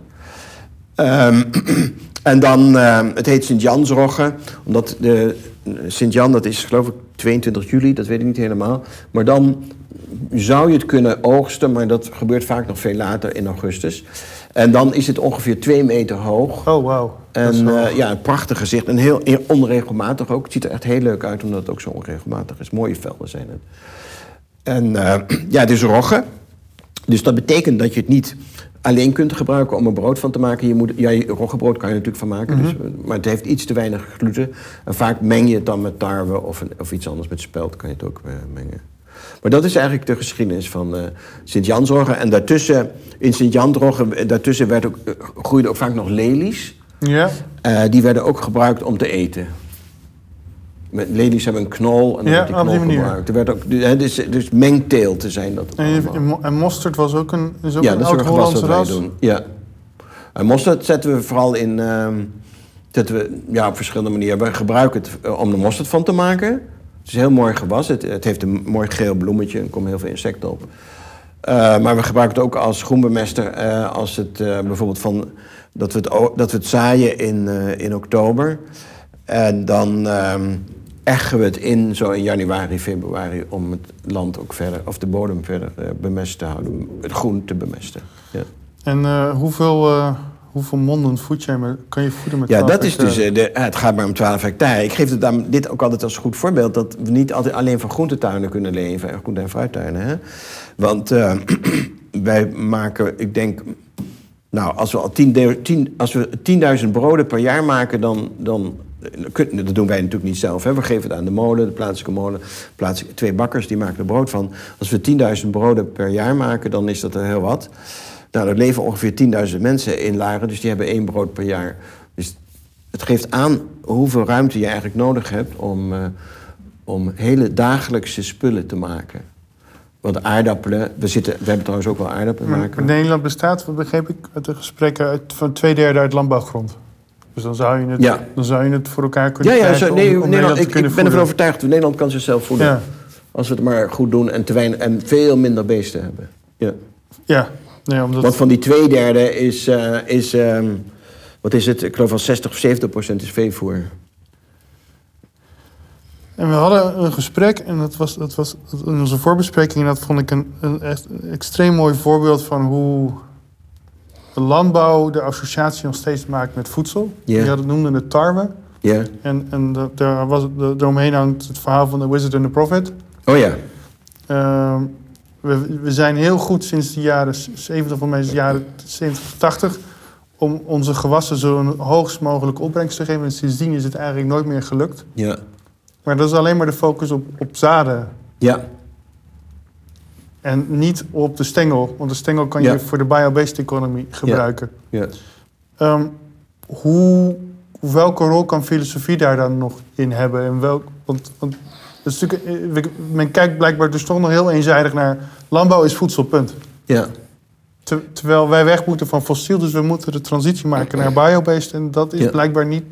Um, *clears throat* en dan, het heet Sint-Jansrogge, omdat de Sint-Jan, dat is geloof ik 22 juli, dat weet ik niet helemaal. Maar dan zou je het kunnen oogsten, maar dat gebeurt vaak nog veel later in augustus. En dan is het ongeveer twee meter hoog. Oh, wauw. En uh, ja, een prachtig gezicht. En heel onregelmatig ook. Het ziet er echt heel leuk uit, omdat het ook zo onregelmatig is. Mooie velden zijn het. En uh, *clears throat* ja, het is rogge. Dus dat betekent dat je het niet alleen kunt gebruiken om er brood van te maken. Je moet, ja, roggebrood kan je natuurlijk van maken, mm -hmm. dus, maar het heeft iets te weinig gluten. En vaak meng je het dan met tarwe of, een, of iets anders, met spelt kan je het ook uh, mengen. Maar dat is eigenlijk de geschiedenis van uh, Sint-Jansrogge. En daartussen, in Sint-Jansrogge, daartussen werd ook, uh, groeiden ook vaak nog lelies. Ja. Uh, die werden ook gebruikt om te eten. Met lelies hebben een knol en dan ja, werd die knol die gebruikt. Er werd ook, dus, dus mengteelten zijn dat en, je, en mosterd was ook een, is ook ja, een oud-Hollandse ras? Doen. Ja, en mosterd zetten we vooral in... Zetten we, ja, op verschillende manieren. We gebruiken het om de mosterd van te maken... Het is heel mooi gewas. Het, het heeft een mooi geel bloemetje. Er komen heel veel insecten op. Uh, maar we gebruiken het ook als groenbemester. Uh, als het uh, bijvoorbeeld van. Dat we het, dat we het zaaien in, in oktober. En dan um, eggen we het in zo in januari, februari. Om het land ook verder. of de bodem verder bemest te houden. Het groen te bemesten. Ja. En hoeveel hoeveel monden voed jij met, kan je voeden met Ja, 12 dat is dus, hectare? eh, de, het gaat maar om 12 hectare. Ik geef het dan, dit ook altijd als goed voorbeeld... dat we niet altijd alleen van groentetuinen kunnen leven... en groente- en fruittuinen. Hè? Want eh, *clears throat* wij maken, ik denk... Nou, als we al 10 10 als we 10.000 broden per jaar maken... dan, dan eh, dat doen wij natuurlijk niet zelf. Hè? We geven het aan de molen, de plaatselijke molen. Plaatselijke, twee bakkers, die maken er brood van. Als we 10.000 broden per jaar maken, dan is dat er heel wat. Nou, er leven ongeveer 10.000 mensen in Laren, dus die hebben één brood per jaar. Dus het geeft aan hoeveel ruimte je eigenlijk nodig hebt om, eh, om hele dagelijkse spullen te maken. Want aardappelen, we, zitten, we hebben trouwens ook wel aardappelen Maar maken. Nederland bestaat, wat begreep ik uit de gesprekken, uit, van twee derde uit landbouwgrond. Dus dan zou je het, Ja. dan zou je het voor elkaar kunnen Ja, ja krijgen zo, om- nee, om Nederland, ik, ben ervan overtuigd, Nederland kan zichzelf voeden. Ja, Als we het maar goed doen en, te weinig, en veel minder beesten hebben. Ja. ja. Nee, omdat, Want van die twee derde is, eh, is ehm, wat is het? Ik geloof wel 60 of 70 procent is veevoer. En we hadden een gesprek en dat was, dat was in onze voorbespreking... en dat vond ik een, een echt een extreem mooi voorbeeld van hoe de landbouw de associatie nog steeds maakt met voedsel. Ja. Die hadden noemden het tarwe. Ja. En, en da- daar was het, de- daaromheen hangt het verhaal van de Wizard and the Prophet. Oh ja. Ehm, we, we zijn heel goed sinds de jaren 70, van de jaren 70, 80... om onze gewassen zo'n hoogst mogelijke opbrengst te geven. En sindsdien is het eigenlijk nooit meer gelukt. Ja. Maar dat is alleen maar de focus op, op zaden. Ja. En niet op de stengel. Want de stengel kan Ja. je voor de bio-based economy gebruiken. Ja. Ehm, hoe, welke rol kan filosofie daar dan nog in hebben? En welk, want, want het is natuurlijk, eh, men kijkt blijkbaar dus toch nog heel eenzijdig naar... landbouw is voedsel, punt. Ja. Ter- terwijl wij weg moeten van fossiel, dus we moeten de transitie maken naar biobased. En dat is Ja. blijkbaar niet...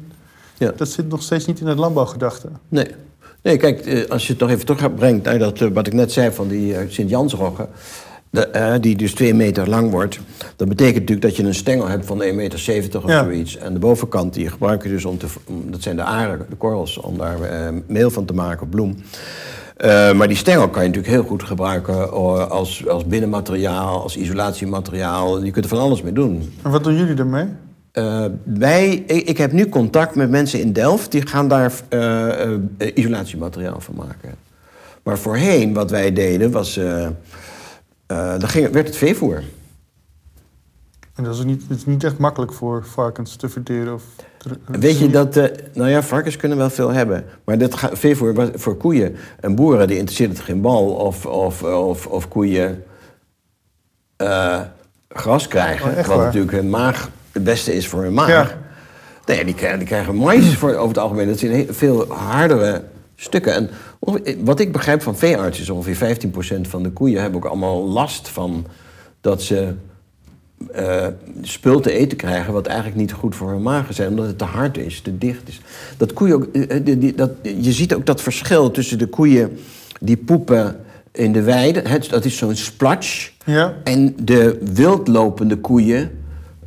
Ja. Dat zit nog steeds niet in het landbouwgedachte. Nee. Nee, kijk, eh, als je het nog even terugbrengt naar dat, eh, wat ik net zei van die eh, Sint-Jansrogge... de, eh, die dus twee meter lang wordt... dat betekent natuurlijk dat je een stengel hebt van 1,70 meter of Ja. zoiets. En de bovenkant die gebruik je dus om te... om- dat zijn de aren, de korrels, om daar eh, meel van te maken, bloem. Eh, maar die stengel kan je natuurlijk heel goed gebruiken als, als binnenmateriaal, als isolatiemateriaal. Je kunt er van alles mee doen. En wat doen jullie? Eh, wij, ik, ik heb nu contact met mensen in Delft die gaan daar isolatiemateriaal van maken. Maar voorheen, wat wij deden, was. Eh dan ging, werd het veevoer. En dat is niet, het is niet echt makkelijk voor varkens te verteren. Of te- Weet je dat. eh, nou ja, varkens kunnen wel veel hebben. Maar dat ga- veevoer was voor koeien. En boeren die interesseert het geen bal of, of, of, of koeien eh, gras krijgen. Oh, wat waar? natuurlijk hun maag het beste is voor hun maag. Ja. Nee, die krijgen, die krijgen mais voor, over het algemeen. Dat zijn veel hardere stukken. En wat ik begrijp van veeartsen is ongeveer 15% van de koeien hebben ook allemaal last van dat ze eh, spul te eten krijgen wat eigenlijk niet goed voor hun maag is, omdat het te hard is, te dicht is. Dat koeien ook, eh, die, die- dat, je ziet ook dat verschil tussen de koeien die poepen in de weide, dat is zo'n splatsch, Ja. en de wildlopende koeien.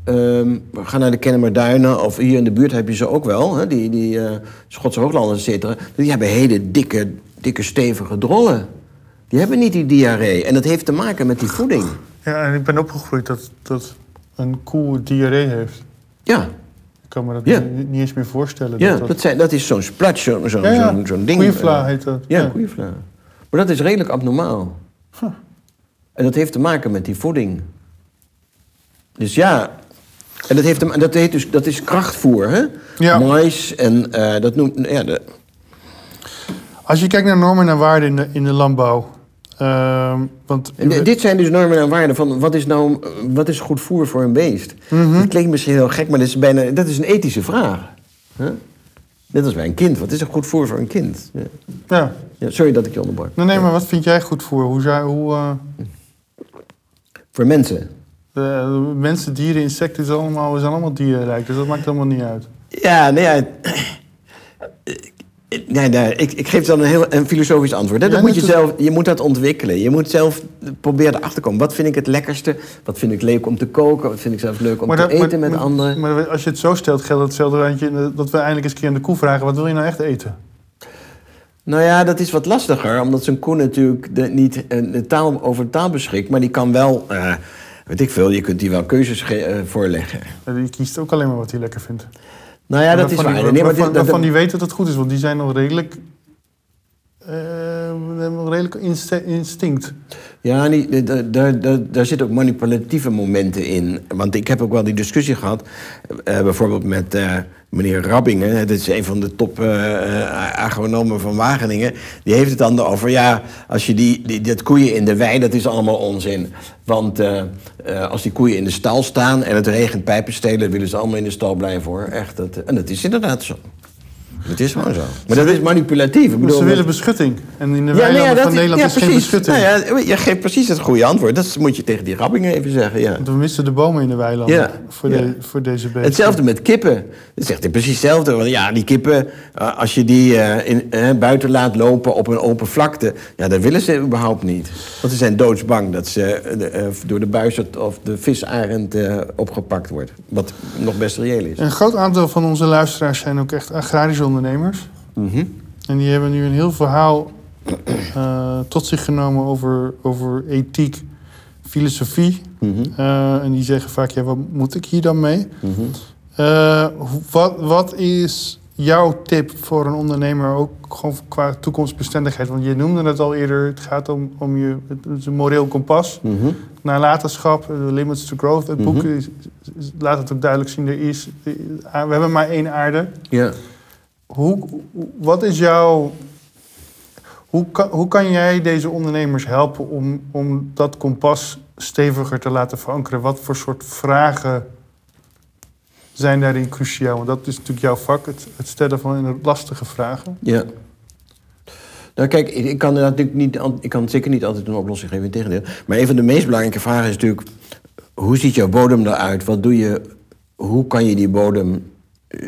Ehm, we gaan naar de Kennemerduinen of hier in de buurt heb je ze ook wel, hè, die, die eh, Schotse hooglanders, et cetera. Die hebben hele dikke, dikke stevige drollen. Die hebben niet die diarree. En dat heeft te maken met die voeding. ja, en ik ben opgegroeid dat, dat een koe diarree heeft. Ja, Ik kan me dat Ja. niet, niet eens meer voorstellen. Ja, dat, dat, dat, zijn, dat is zo'n splatsch, zo'n zo'n Ja, ja. zo'n- zo'n ding. Koeienvla heet dat. Ja, Ja. koeienvla. Maar dat is redelijk abnormaal. En dat heeft te maken met die voeding. Dus ja, en dat, heeft, te- dat, heet dus, dat is krachtvoer, hè? Ja. Mais en eh, dat noemt... Ja, de, Als je kijkt naar normen en waarden in de, in de landbouw. ehm, want en dit zijn dus normen en waarden van wat is nou wat is goed voer voor een beest. Mhm. Dat klinkt misschien heel gek, maar dat is, bijna, dat is een ethische vraag. Hè? Net als bij een kind. Wat is er goed voer voor een kind? Ja. ja. Ja, sorry dat ik je onderbrak. Nee, nee, maar wat vind jij goed voor? Hoe, zou- hoe eh, Voor mensen. De mensen, dieren, insecten, is allemaal, we zijn allemaal dierenrijk. Dus dat maakt allemaal niet uit. Ja, nee, ja. Nee, nee, ik, ik geef dan een heel een filosofisch antwoord. Hè? Ja, Dat moet je, zelf, je moet dat ontwikkelen. Je moet zelf proberen erachter te komen. Wat vind ik het lekkerste? Wat vind ik leuk om te koken? Wat vind ik zelf leuk om te dat- eten met anderen? Maar als je het zo stelt, geldt hetzelfde randje dat we eindelijk eens een keer aan de koe vragen: wat wil je nou echt eten? Nou ja, dat is wat lastiger. Omdat zo'n koe natuurlijk de, niet eh, de taal, over de taal beschikt. Maar die kan wel... eh, weet ik veel, je kunt die wel keuzes eh, voorleggen. Ja, Die kiest ook alleen maar wat hij lekker vindt. Nou ja, dat is waar. die- Nee, maar waarvan, die weten dat het goed is, want die zijn nog redelijk... nog redelijk instinct. Ja, die, daar, daar, daar, zitten ook manipulatieve momenten in. Want ik heb ook wel die discussie gehad, eh, bijvoorbeeld met meneer Rabbingen. Dat is een van de top eh, eh, agronomen van Wageningen. Die heeft het dan over, ja, als je die, die, dat koeien in de wei, dat is allemaal onzin. Want eh, als die koeien in de stal staan en het regent pijpen stelen... willen ze allemaal in de stal blijven, hoor. Echt, dat, en dat is inderdaad zo. Dat is gewoon zo. Maar dat is manipulatief. Ik bedoel, ze willen beschutting. En in de ja, weilanden nee, ja, dat van Nederland ja, is geen precies. beschutting. Nou ja, je geeft precies het goede antwoord. Dat moet je tegen die Rabbingen even zeggen, ja. Want we missen de bomen in de weilanden Ja, voor, de, voor deze beesten. Hetzelfde met kippen. Dat zegt hij precies hetzelfde. Want ja, die kippen, eh, als je die eh, in, eh, buiten laat lopen op een open vlakte... ja, dat willen ze überhaupt niet. Want ze zijn doodsbang dat ze door de buizerd of de visarend opgepakt wordt. Wat nog best reëel is. Een groot aantal van onze luisteraars zijn ook echt agrarische ondernemers. Mhm. En die hebben nu een heel verhaal eh, tot zich genomen over, over ethiek, filosofie. Mhm. Eh, en die zeggen vaak, ja, wat moet ik hier dan mee? Mhm. Eh, hoe- wat, wat is jouw tip voor een ondernemer, ook gewoon qua toekomstbestendigheid? Want je noemde het al eerder, het gaat om, om je, het is een moreel kompas. Mhm. Nalatenschap, The Limits to Growth, het boek Mhm. is, is- laat het ook duidelijk zien, er is, we hebben maar één aarde. Ja. Hoe, wat is jouw. Hoe kan, hoe kan jij deze ondernemers helpen om, om dat kompas steviger te laten verankeren? Wat voor soort vragen zijn daarin cruciaal? Want dat is natuurlijk jouw vak, het, het stellen van lastige vragen. Ja. Nou kijk, ik kan, natuurlijk niet, ik kan zeker niet altijd een oplossing geven, integendeel. Maar een van de meest belangrijke vragen is natuurlijk... hoe ziet jouw bodem eruit? Wat doe je, hoe kan je die bodem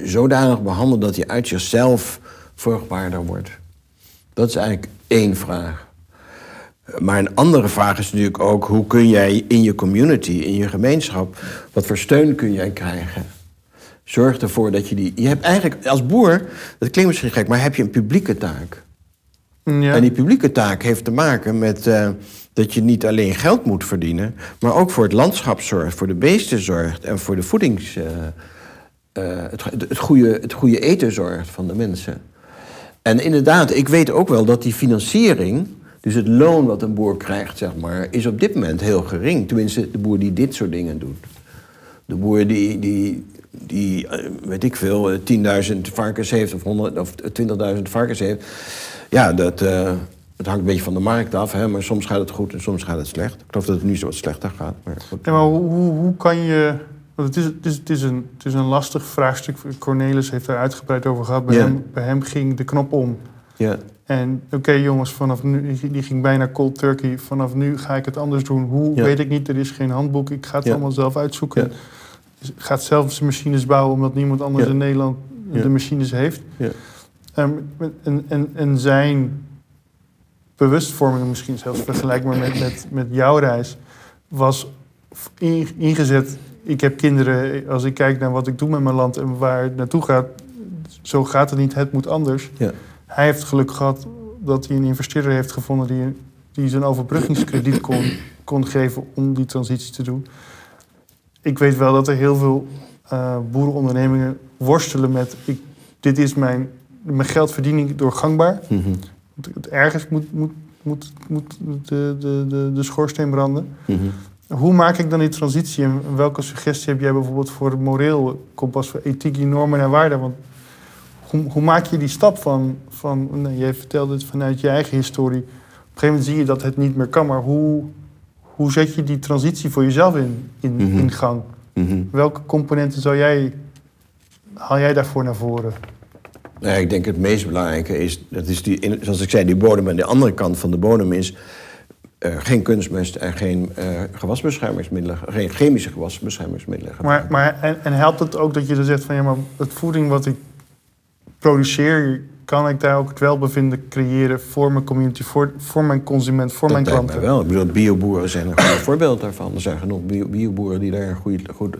zodanig behandelen... dat die uit zichzelf vruchtbaarder wordt? Dat is eigenlijk één vraag. Maar een andere vraag is natuurlijk ook... hoe kun jij in je community, in je gemeenschap... wat voor steun kun jij krijgen? Zorg ervoor dat je die... Je hebt eigenlijk als boer, dat klinkt misschien gek... maar heb je een publieke taak. Ja. En die publieke taak heeft te maken met eh, dat je niet alleen geld moet verdienen, maar ook voor het landschap zorgt, voor de beesten zorgt en voor de voedings. eh, het, het, goede, het goede eten zorgt van de mensen. En inderdaad, ik weet ook wel dat die financiering, dus het loon wat een boer krijgt, zeg maar, is op dit moment heel gering. Tenminste, de boer die dit soort dingen doet. De boer die, die, die eh, weet ik veel, eh, 10.000 varkens heeft of, 100 of 20.000 varkens heeft. Ja, dat, eh, het hangt een beetje van de markt af, hè, maar soms gaat het goed en soms gaat het slecht. Ik geloof dat het nu zo wat slechter gaat. Maar. Ja, maar hoe, hoe kan je. Want het is, het, is, het, is een, het is een lastig vraagstuk. Cornelis heeft daar uitgebreid over gehad. Bij, hem, bij hem ging de knop om. Ja, En oké jongens, vanaf nu, die- ging bijna cold turkey. Vanaf nu ga ik het anders doen. Hoe, Ja. weet ik niet. Er is geen handboek. Ik ga het Ja. allemaal zelf uitzoeken. Ja. Dus ik ga zelf zijn machines bouwen... omdat niemand anders in Nederland de machines heeft. Ehm, en, en, en zijn bewustvorming, misschien zelfs vergelijkbaar met, met, met jouw reis... was in- ingezet... Ik heb kinderen, als ik kijk naar wat ik doe met mijn land en waar het naartoe gaat, zo gaat het niet, het moet anders. ja, Hij heeft geluk gehad dat hij een investeerder heeft gevonden die, die zijn overbruggingskrediet kon, kon geven om die transitie te doen. Ik weet wel dat er heel veel eh, boerenondernemingen worstelen met: ik, dit is mijn, mijn geld verdien ik door gangbaar. het Ergens moet, moet, moet, moet de, de, de, de schoorsteen branden. mhm. Hoe maak ik dan die transitie en welke suggestie heb jij bijvoorbeeld voor moreel kompas, voor ethiek, normen en waarden? Want hoe, hoe maak je die stap van, van nee, jij vertelde het vanuit je eigen historie. Op een gegeven moment zie je dat het niet meer kan, maar hoe, hoe zet je die transitie voor jezelf in, in, Mhm. in gang? mhm. Welke componenten zou jij, haal jij daarvoor naar voren? Nou, ik denk het meest belangrijke is, dat is die, zoals ik zei, die bodem. En de andere kant van de bodem is eh, geen kunstmest en geen eh, gewasbeschermingsmiddelen, geen chemische gewasbeschermingsmiddelen. Maar, maar, en, en helpt het ook dat je dan zegt van ja, maar het voeding wat ik produceer, kan ik daar ook het welbevinden creëren voor mijn community, voor, voor mijn consument, voor dat mijn klanten? wel. Ik bedoel, bioboeren zijn een goed voorbeeld daarvan. Er zijn genoeg bio- bioboeren die daar een goede, goede,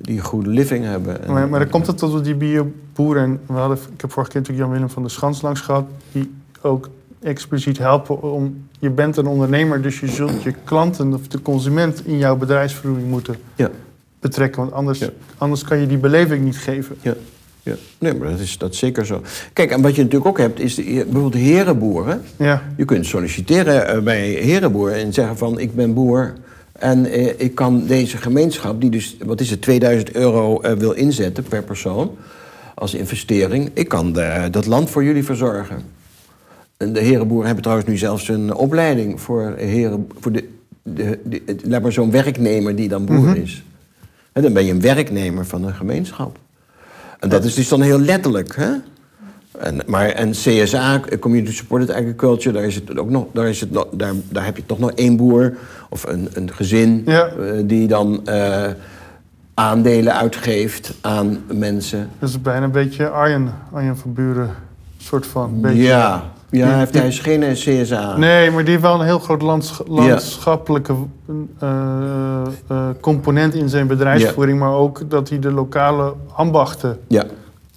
die een goede living hebben. En- Maar, maar dan komt het tot die bioboeren. En we hadden, ik heb vorige keer natuurlijk Jan-Willem van der Schans langs gehad, die ook expliciet helpen om... Je bent een ondernemer, dus je zult je klanten of de consument in jouw bedrijfsvoering moeten Ja. betrekken. Want anders, Ja. anders kan je die beleving niet geven. Ja, ja. Nee, maar dat is, dat is zeker zo. Kijk, en wat je natuurlijk ook hebt, is de, bijvoorbeeld herenboeren. Ja, Je kunt solliciteren eh, bij herenboeren en zeggen van ik ben boer en eh, ik kan deze gemeenschap, die dus, wat is het, 2000 euro eh, wil inzetten per persoon als investering, ik kan de- dat land voor jullie verzorgen. De herenboeren hebben trouwens nu zelfs een opleiding voor, heren, voor de, de, de, laat maar zo'n werknemer die dan boer is. En dan ben je een werknemer van een gemeenschap. En dat is dus dan heel letterlijk. Hè? En, maar en CSA, Community Supported Agriculture, daar, is het ook nog, daar, is het nog, daar, daar heb je toch nog één boer of een, een gezin Ja. eh, die dan eh, aandelen uitgeeft aan mensen. dat is bijna een beetje Arjen, Arjen van Buren, soort van. Beetje. Ja, ja hij, heeft, Die- hij is geen eh, CSA. Nee, maar die heeft wel een heel groot lands- landschappelijke eh, eh, component in zijn bedrijfsvoering. Maar ook dat hij de lokale ambachten... Ja,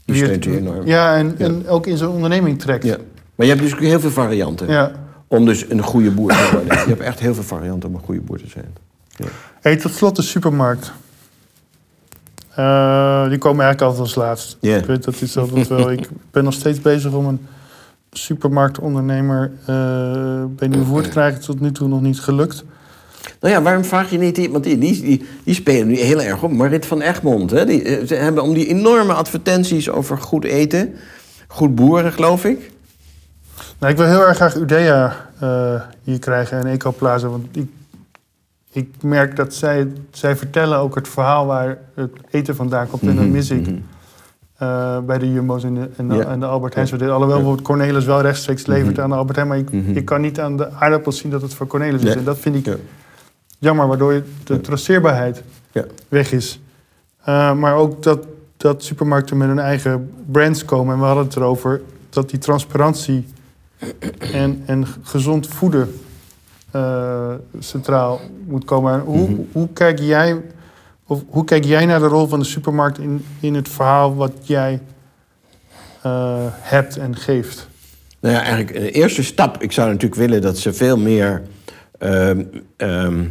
die steunt hij enorm. Ja, en, Ja. en ook in zijn onderneming trekt. Ja. Maar je hebt dus heel veel varianten Ja. om dus een goede boer te worden. Je hebt echt heel veel varianten om een goede boer te zijn. Ja. Hey, tot slot de supermarkt. Die komen eigenlijk altijd als laatst. Ik weet dat is altijd wel. Ik ben nog steeds bezig om een supermarktondernemer uh, bij nieuw voer te krijgen. Tot nu toe nog niet gelukt. Nou ja, waarom vraag je niet die... Want die, die, die, die spelen nu heel erg op. Marit van Egmond, hè? Die, eh, ze hebben om die enorme advertenties over goed eten. Goed boeren, geloof ik. Nou, ik wil heel erg graag Udea eh, hier krijgen en Ecoplaza. Want ik, ik merk dat zij, zij vertellen ook het verhaal waar het eten vandaan komt. En dan mis ik Mhm. Eh, bij de Jumbo's en de, en de, Ja. en de Albert. Alhoewel Ja. bijvoorbeeld Cornelis wel rechtstreeks levert Mhm. aan de Albert Heijn. Maar ik, Mhm. ik kan niet aan de aardappels zien dat het voor Cornelis is. En dat vind ik Ja. jammer, waardoor je de traceerbaarheid Ja. weg is. Eh, maar ook dat, dat supermarkten met hun eigen brands komen. En we hadden het erover dat die transparantie en, en gezond voeden eh, centraal moet komen. En Hoe, Mhm. hoe, kijk jij, of hoe kijk jij naar de rol van de supermarkt in, in het verhaal wat jij eh, hebt en geeft? Nou ja, eigenlijk de eerste stap. Ik zou natuurlijk willen dat ze veel meer ehm, ehm,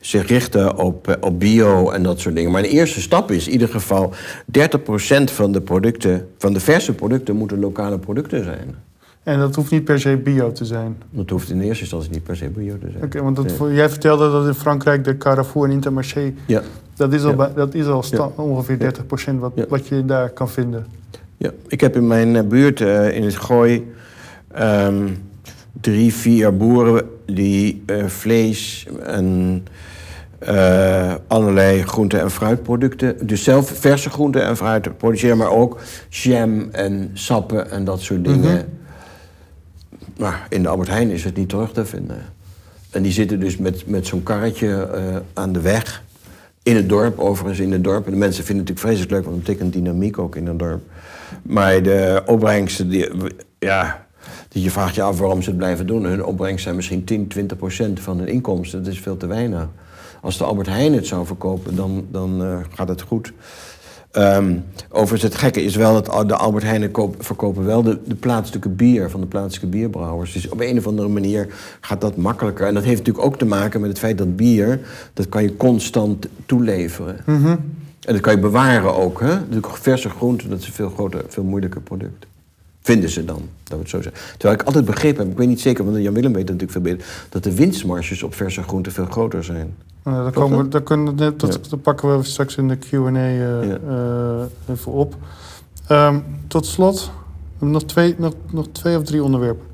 zich richten op, eh, op bio en dat soort dingen. Maar de eerste stap is in ieder geval 30% van de producten, van de verse producten, moeten lokale producten zijn. En dat hoeft niet per se bio te zijn. Dat hoeft in eerste instantie niet per se bio te zijn. Oké, want dat, Nee. jij vertelde dat in Frankrijk de Carrefour en Intermarché... Ja, dat is al, Ja. bij- dat is al sta- Ja. ongeveer Ja. 30% wat, Ja. wat je daar kan vinden. ja. Ik heb in mijn eh, buurt eh, in het Gooi ehm, drie, vier boeren die eh, vlees en allerlei groente- en fruitproducten, dus zelf verse groenten en fruit produceren, maar ook jam en sappen en dat soort dingen. Mhm. Maar in de Albert Heijn is het niet terug te vinden. En die zitten dus met, met zo'n karretje eh, aan de weg. In het dorp, overigens in het dorp. En de mensen vinden het natuurlijk vreselijk leuk, want het betekent dynamiek ook in het dorp. Maar de opbrengsten, die, ja, die je vraagt je af waarom ze het blijven doen. Hun opbrengsten zijn misschien 10, 20 procent van hun inkomsten. Dat is veel te weinig. Als de Albert Heijn het zou verkopen, dan, dan eh, gaat het goed. Ehm, overigens, het gekke is wel dat de Albert Heijn koop- verkopen wel de, de plaatselijke bier van de plaatselijke bierbrouwers. Dus op een of andere manier gaat dat makkelijker. En dat heeft natuurlijk ook te maken met het feit dat bier, dat kan je constant toeleveren. En dat kan je bewaren ook. Hè? Verse groenten, dat is een veel groter, veel moeilijker product. Vinden ze dan, dat we het zo zeggen. Terwijl ik altijd begrepen heb, ik weet niet zeker, want Jan Willem weet natuurlijk veel beter, dat de winstmarges op verse groenten veel groter zijn. Nou, daar, komen, we- dat? daar, kunnen dat, dat pakken we straks in de Q&A eh, Ja. eh, even op. Ehm, tot slot, nog twee, nog, nog twee of drie onderwerpen.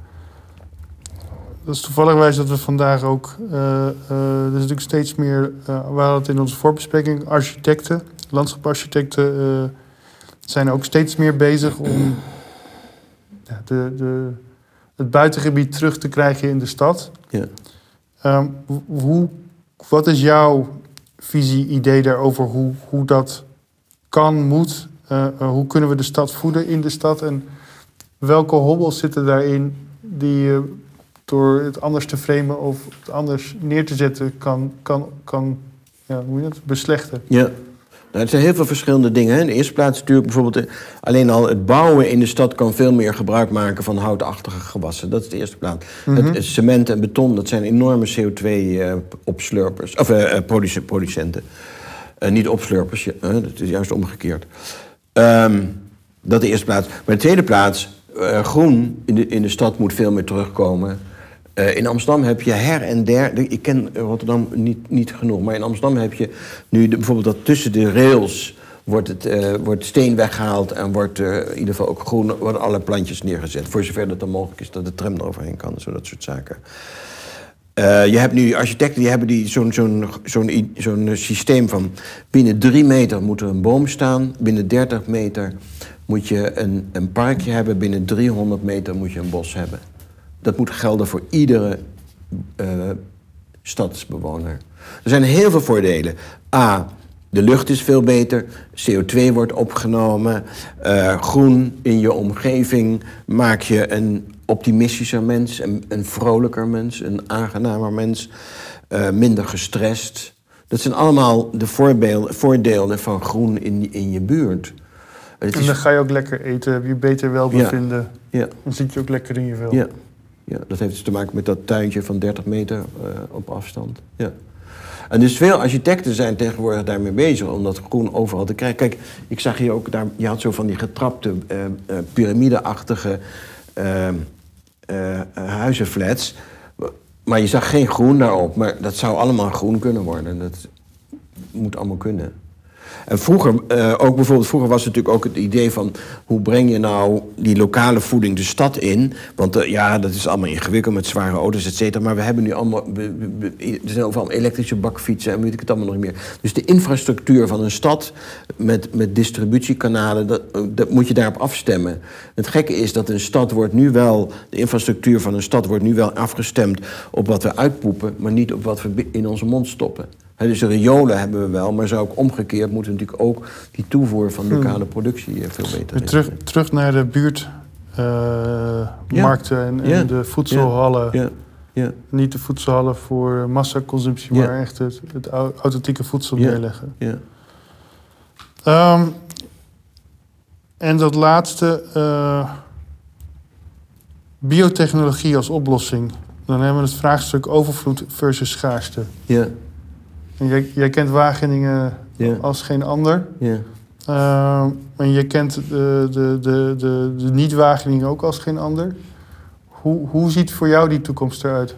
Dat is toevallig wijs dat we vandaag ook... eh, er is natuurlijk steeds meer... eh we hadden het in onze voorbespreking. Architecten, landschaparchitecten... zijn ook steeds meer bezig om ja, de, de, het buitengebied terug te krijgen in de stad. Ja. Ehm, ho- hoe, wat is jouw visie, idee daarover hoe, hoe dat kan, moet? Eh, eh, hoe kunnen we de stad voeden in de stad? En welke hobbels zitten daarin die je door het anders te framen of het anders neer te zetten kan, kan, kan ja, hoe je dat, beslechten? Ja. Nou, het zijn heel veel verschillende dingen. hè. In de eerste plaats natuurlijk bijvoorbeeld... eh, alleen al het bouwen in de stad kan veel meer gebruik maken van houtachtige gewassen. Dat is de eerste plaats. het, het cement en beton, dat zijn enorme CO2-opslurpers. of eh, eh, produce- producenten. Eh, niet opslurpers, hè, dat is juist omgekeerd. Ehm, dat de eerste plaats. Maar de tweede plaats, eh, groen in de, in de stad moet veel meer terugkomen. Eh, in Amsterdam heb je her en der, de- ik ken Rotterdam niet, niet genoeg, maar in Amsterdam heb je nu bijvoorbeeld dat tussen de rails wordt, het, eh, wordt steen weggehaald en wordt eh, in ieder geval ook groen, worden alle plantjes neergezet. Voor zover dat dan mogelijk is dat de tram eroverheen kan, zo dat soort zaken. Eh, je hebt nu architecten die hebben die zo'n zo'n zo'n zo'n eh, systeem van binnen drie meter moet er een boom staan, binnen 30 meter moet je een, een parkje hebben, binnen 300 meter moet je een bos hebben. Dat moet gelden voor iedere eh, stadsbewoner. Er zijn heel veel voordelen. A, de lucht is veel beter, CO2 wordt opgenomen, eh, groen in je omgeving maak je een optimistischer mens, een, een vrolijker mens, een aangenamer mens, eh, minder gestrest. Dat zijn allemaal de voordelen van groen in, in je buurt. Het En is, dan ga je ook lekker eten, heb je beter welbevinden. ja, Dan zit je ook lekker in je vel. ja, ja, dat heeft dus te maken met dat tuintje van 30 meter eh, op afstand. Ja. En dus veel architecten zijn tegenwoordig daarmee bezig om dat groen overal te krijgen. Kijk, ik zag hier ook, daar, je had zo van die getrapte eh eh, piramideachtige huizenflats. Maar je zag geen groen daarop. Maar dat zou allemaal groen kunnen worden. Dat moet allemaal kunnen. En vroeger, eh, ook bijvoorbeeld, vroeger was het natuurlijk ook het idee van hoe breng je nou die lokale voeding de stad in? Want eh, ja, dat is allemaal ingewikkeld met zware auto's, et cetera. Maar we hebben nu allemaal, er zijn overal elektrische bakfietsen en weet ik het allemaal nog niet meer. Dus de infrastructuur van een stad met, met distributiekanalen, dat, eh, dat moet je daarop afstemmen. Het gekke is dat een stad wordt nu wel, de infrastructuur van een stad wordt nu wel afgestemd op wat we uitpoepen, maar niet op wat we in onze mond stoppen. Dus de riolen hebben we wel, maar zou ook omgekeerd moeten natuurlijk ook die toevoer van lokale productie eh, veel beter terug, terug naar de buurt. eh, en, de voedselhallen. Ja, ja, Niet de voedselhallen voor massaconsumptie, maar echt het, het au- authentieke voedsel neerleggen. ja. Ehm, en dat laatste, eh, biotechnologie als oplossing. Dan hebben we het vraagstuk overvloed versus schaarste. ja, jij, jij kent Wageningen als geen ander. ja. Ehm, en je kent de, de, de, de, de niet-Wageningen ook als geen ander. Hoe, hoe ziet voor jou die toekomst eruit?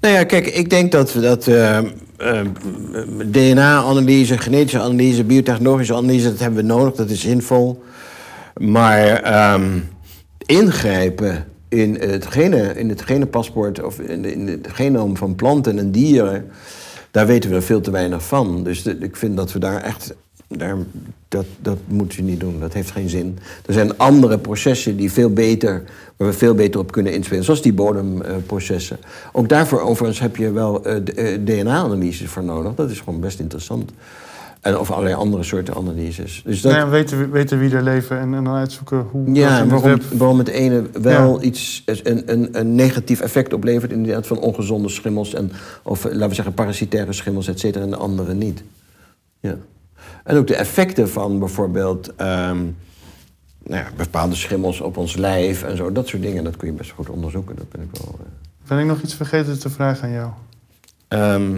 Nou ja, kijk, ik denk dat we dat eh, eh, DNA-analyse, genetische analyse, biotechnologische analyse, dat hebben we nodig, dat is zinvol. Maar ehm, ingrijpen in het, gene, in het genenpaspoort of in, in het genoom van planten en dieren, daar weten we veel te weinig van. Dus ik vind dat we daar echt. Daar, dat, dat moet je niet doen, dat heeft geen zin. Er zijn andere processen die veel beter, waar we veel beter op kunnen inspelen, zoals die bodemprocessen. Ook daarvoor overigens heb je wel eh, d- eh, DNA-analyses voor nodig. Dat is gewoon best interessant. En of allerlei andere soorten analyses. Dus dat, Nee, weten, wie- weten wie er leven en, en dan uitzoeken hoe ja, in het waarom, waarom het ene wel Ja. iets, een, een, een negatief effect oplevert, inderdaad van ongezonde schimmels en, of eh, laten we zeggen parasitaire schimmels, et cetera, en de andere niet. Ja. En ook de effecten van bijvoorbeeld ehm, nou ja, bepaalde schimmels op ons lijf en zo, dat soort dingen, dat kun je best goed onderzoeken. Dat ben ik wel. eh. Ben ik nog iets vergeten te vragen aan jou? Ehm,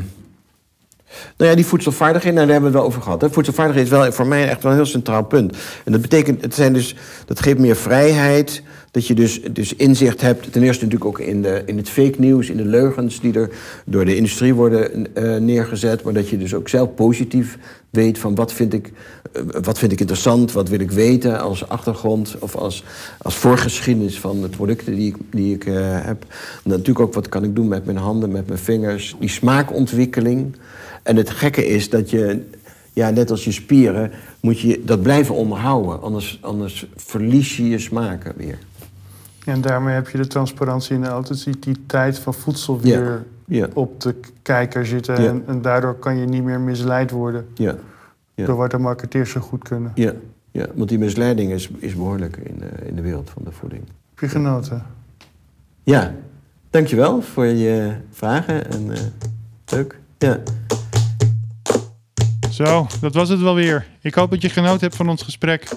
nou ja, die voedselvaardigheid, nou, daar hebben we het wel over gehad. Hè. Voedselvaardigheid is wel voor mij echt wel een heel centraal punt. En dat betekent, het zijn dus, dat geeft meer vrijheid. Dat je dus, dus inzicht hebt, ten eerste natuurlijk ook in, de, in het fake nieuws, in de leugens die er door de industrie worden eh, neergezet. Maar dat je dus ook zelf positief weet van wat vind ik, eh, wat vind ik interessant, wat wil ik weten als achtergrond of als, als voorgeschiedenis van de producten die ik, die ik eh, heb. Natuurlijk ook wat kan ik doen met mijn handen, met mijn vingers. Die smaakontwikkeling. En het gekke is dat je, ja, net als je spieren, moet je dat blijven onderhouden. Anders, anders verlies je je smaken weer. En daarmee heb je de transparantie in de authenticiteit van voedsel weer op de kijker zitten. En, en daardoor kan je niet meer misleid worden ja, Ja. door wat de marketeers zo goed kunnen. ja. ja. Want die misleiding is, is behoorlijk in de, in de wereld van de voeding. Heb je genoten? Ja, dankjewel voor je vragen en eh, leuk. Ja. Zo, dat was het wel weer. Ik hoop dat je genoten hebt van ons gesprek.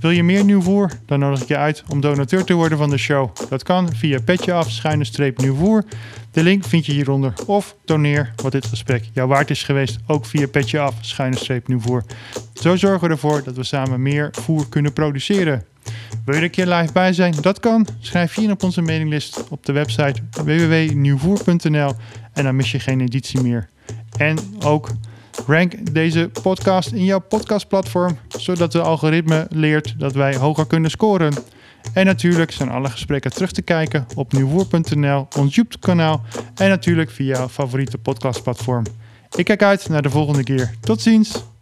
Wil je meer nieuw voer? Dan nodig ik je uit om donateur te worden van de show. Dat kan via petje af, schuine streep nieuw voer. De link vind je hieronder. Of doneer wat dit gesprek jou waard is geweest. Ook via petje af, schuine streep nieuw voer. Zo zorgen we ervoor dat we samen meer voer kunnen produceren. Wil je er een keer live bij zijn? Dat kan. Schrijf je in op onze mailinglist op de website www.nieuwvoer.nl en dan mis je geen editie meer. En ook rank deze podcast in jouw podcastplatform, zodat de algoritme leert dat wij hoger kunnen scoren. En natuurlijk zijn alle gesprekken terug te kijken op nieuwvoer.nl, ons YouTube-kanaal en natuurlijk via jouw favoriete podcastplatform. Ik kijk uit naar de volgende keer. Tot ziens!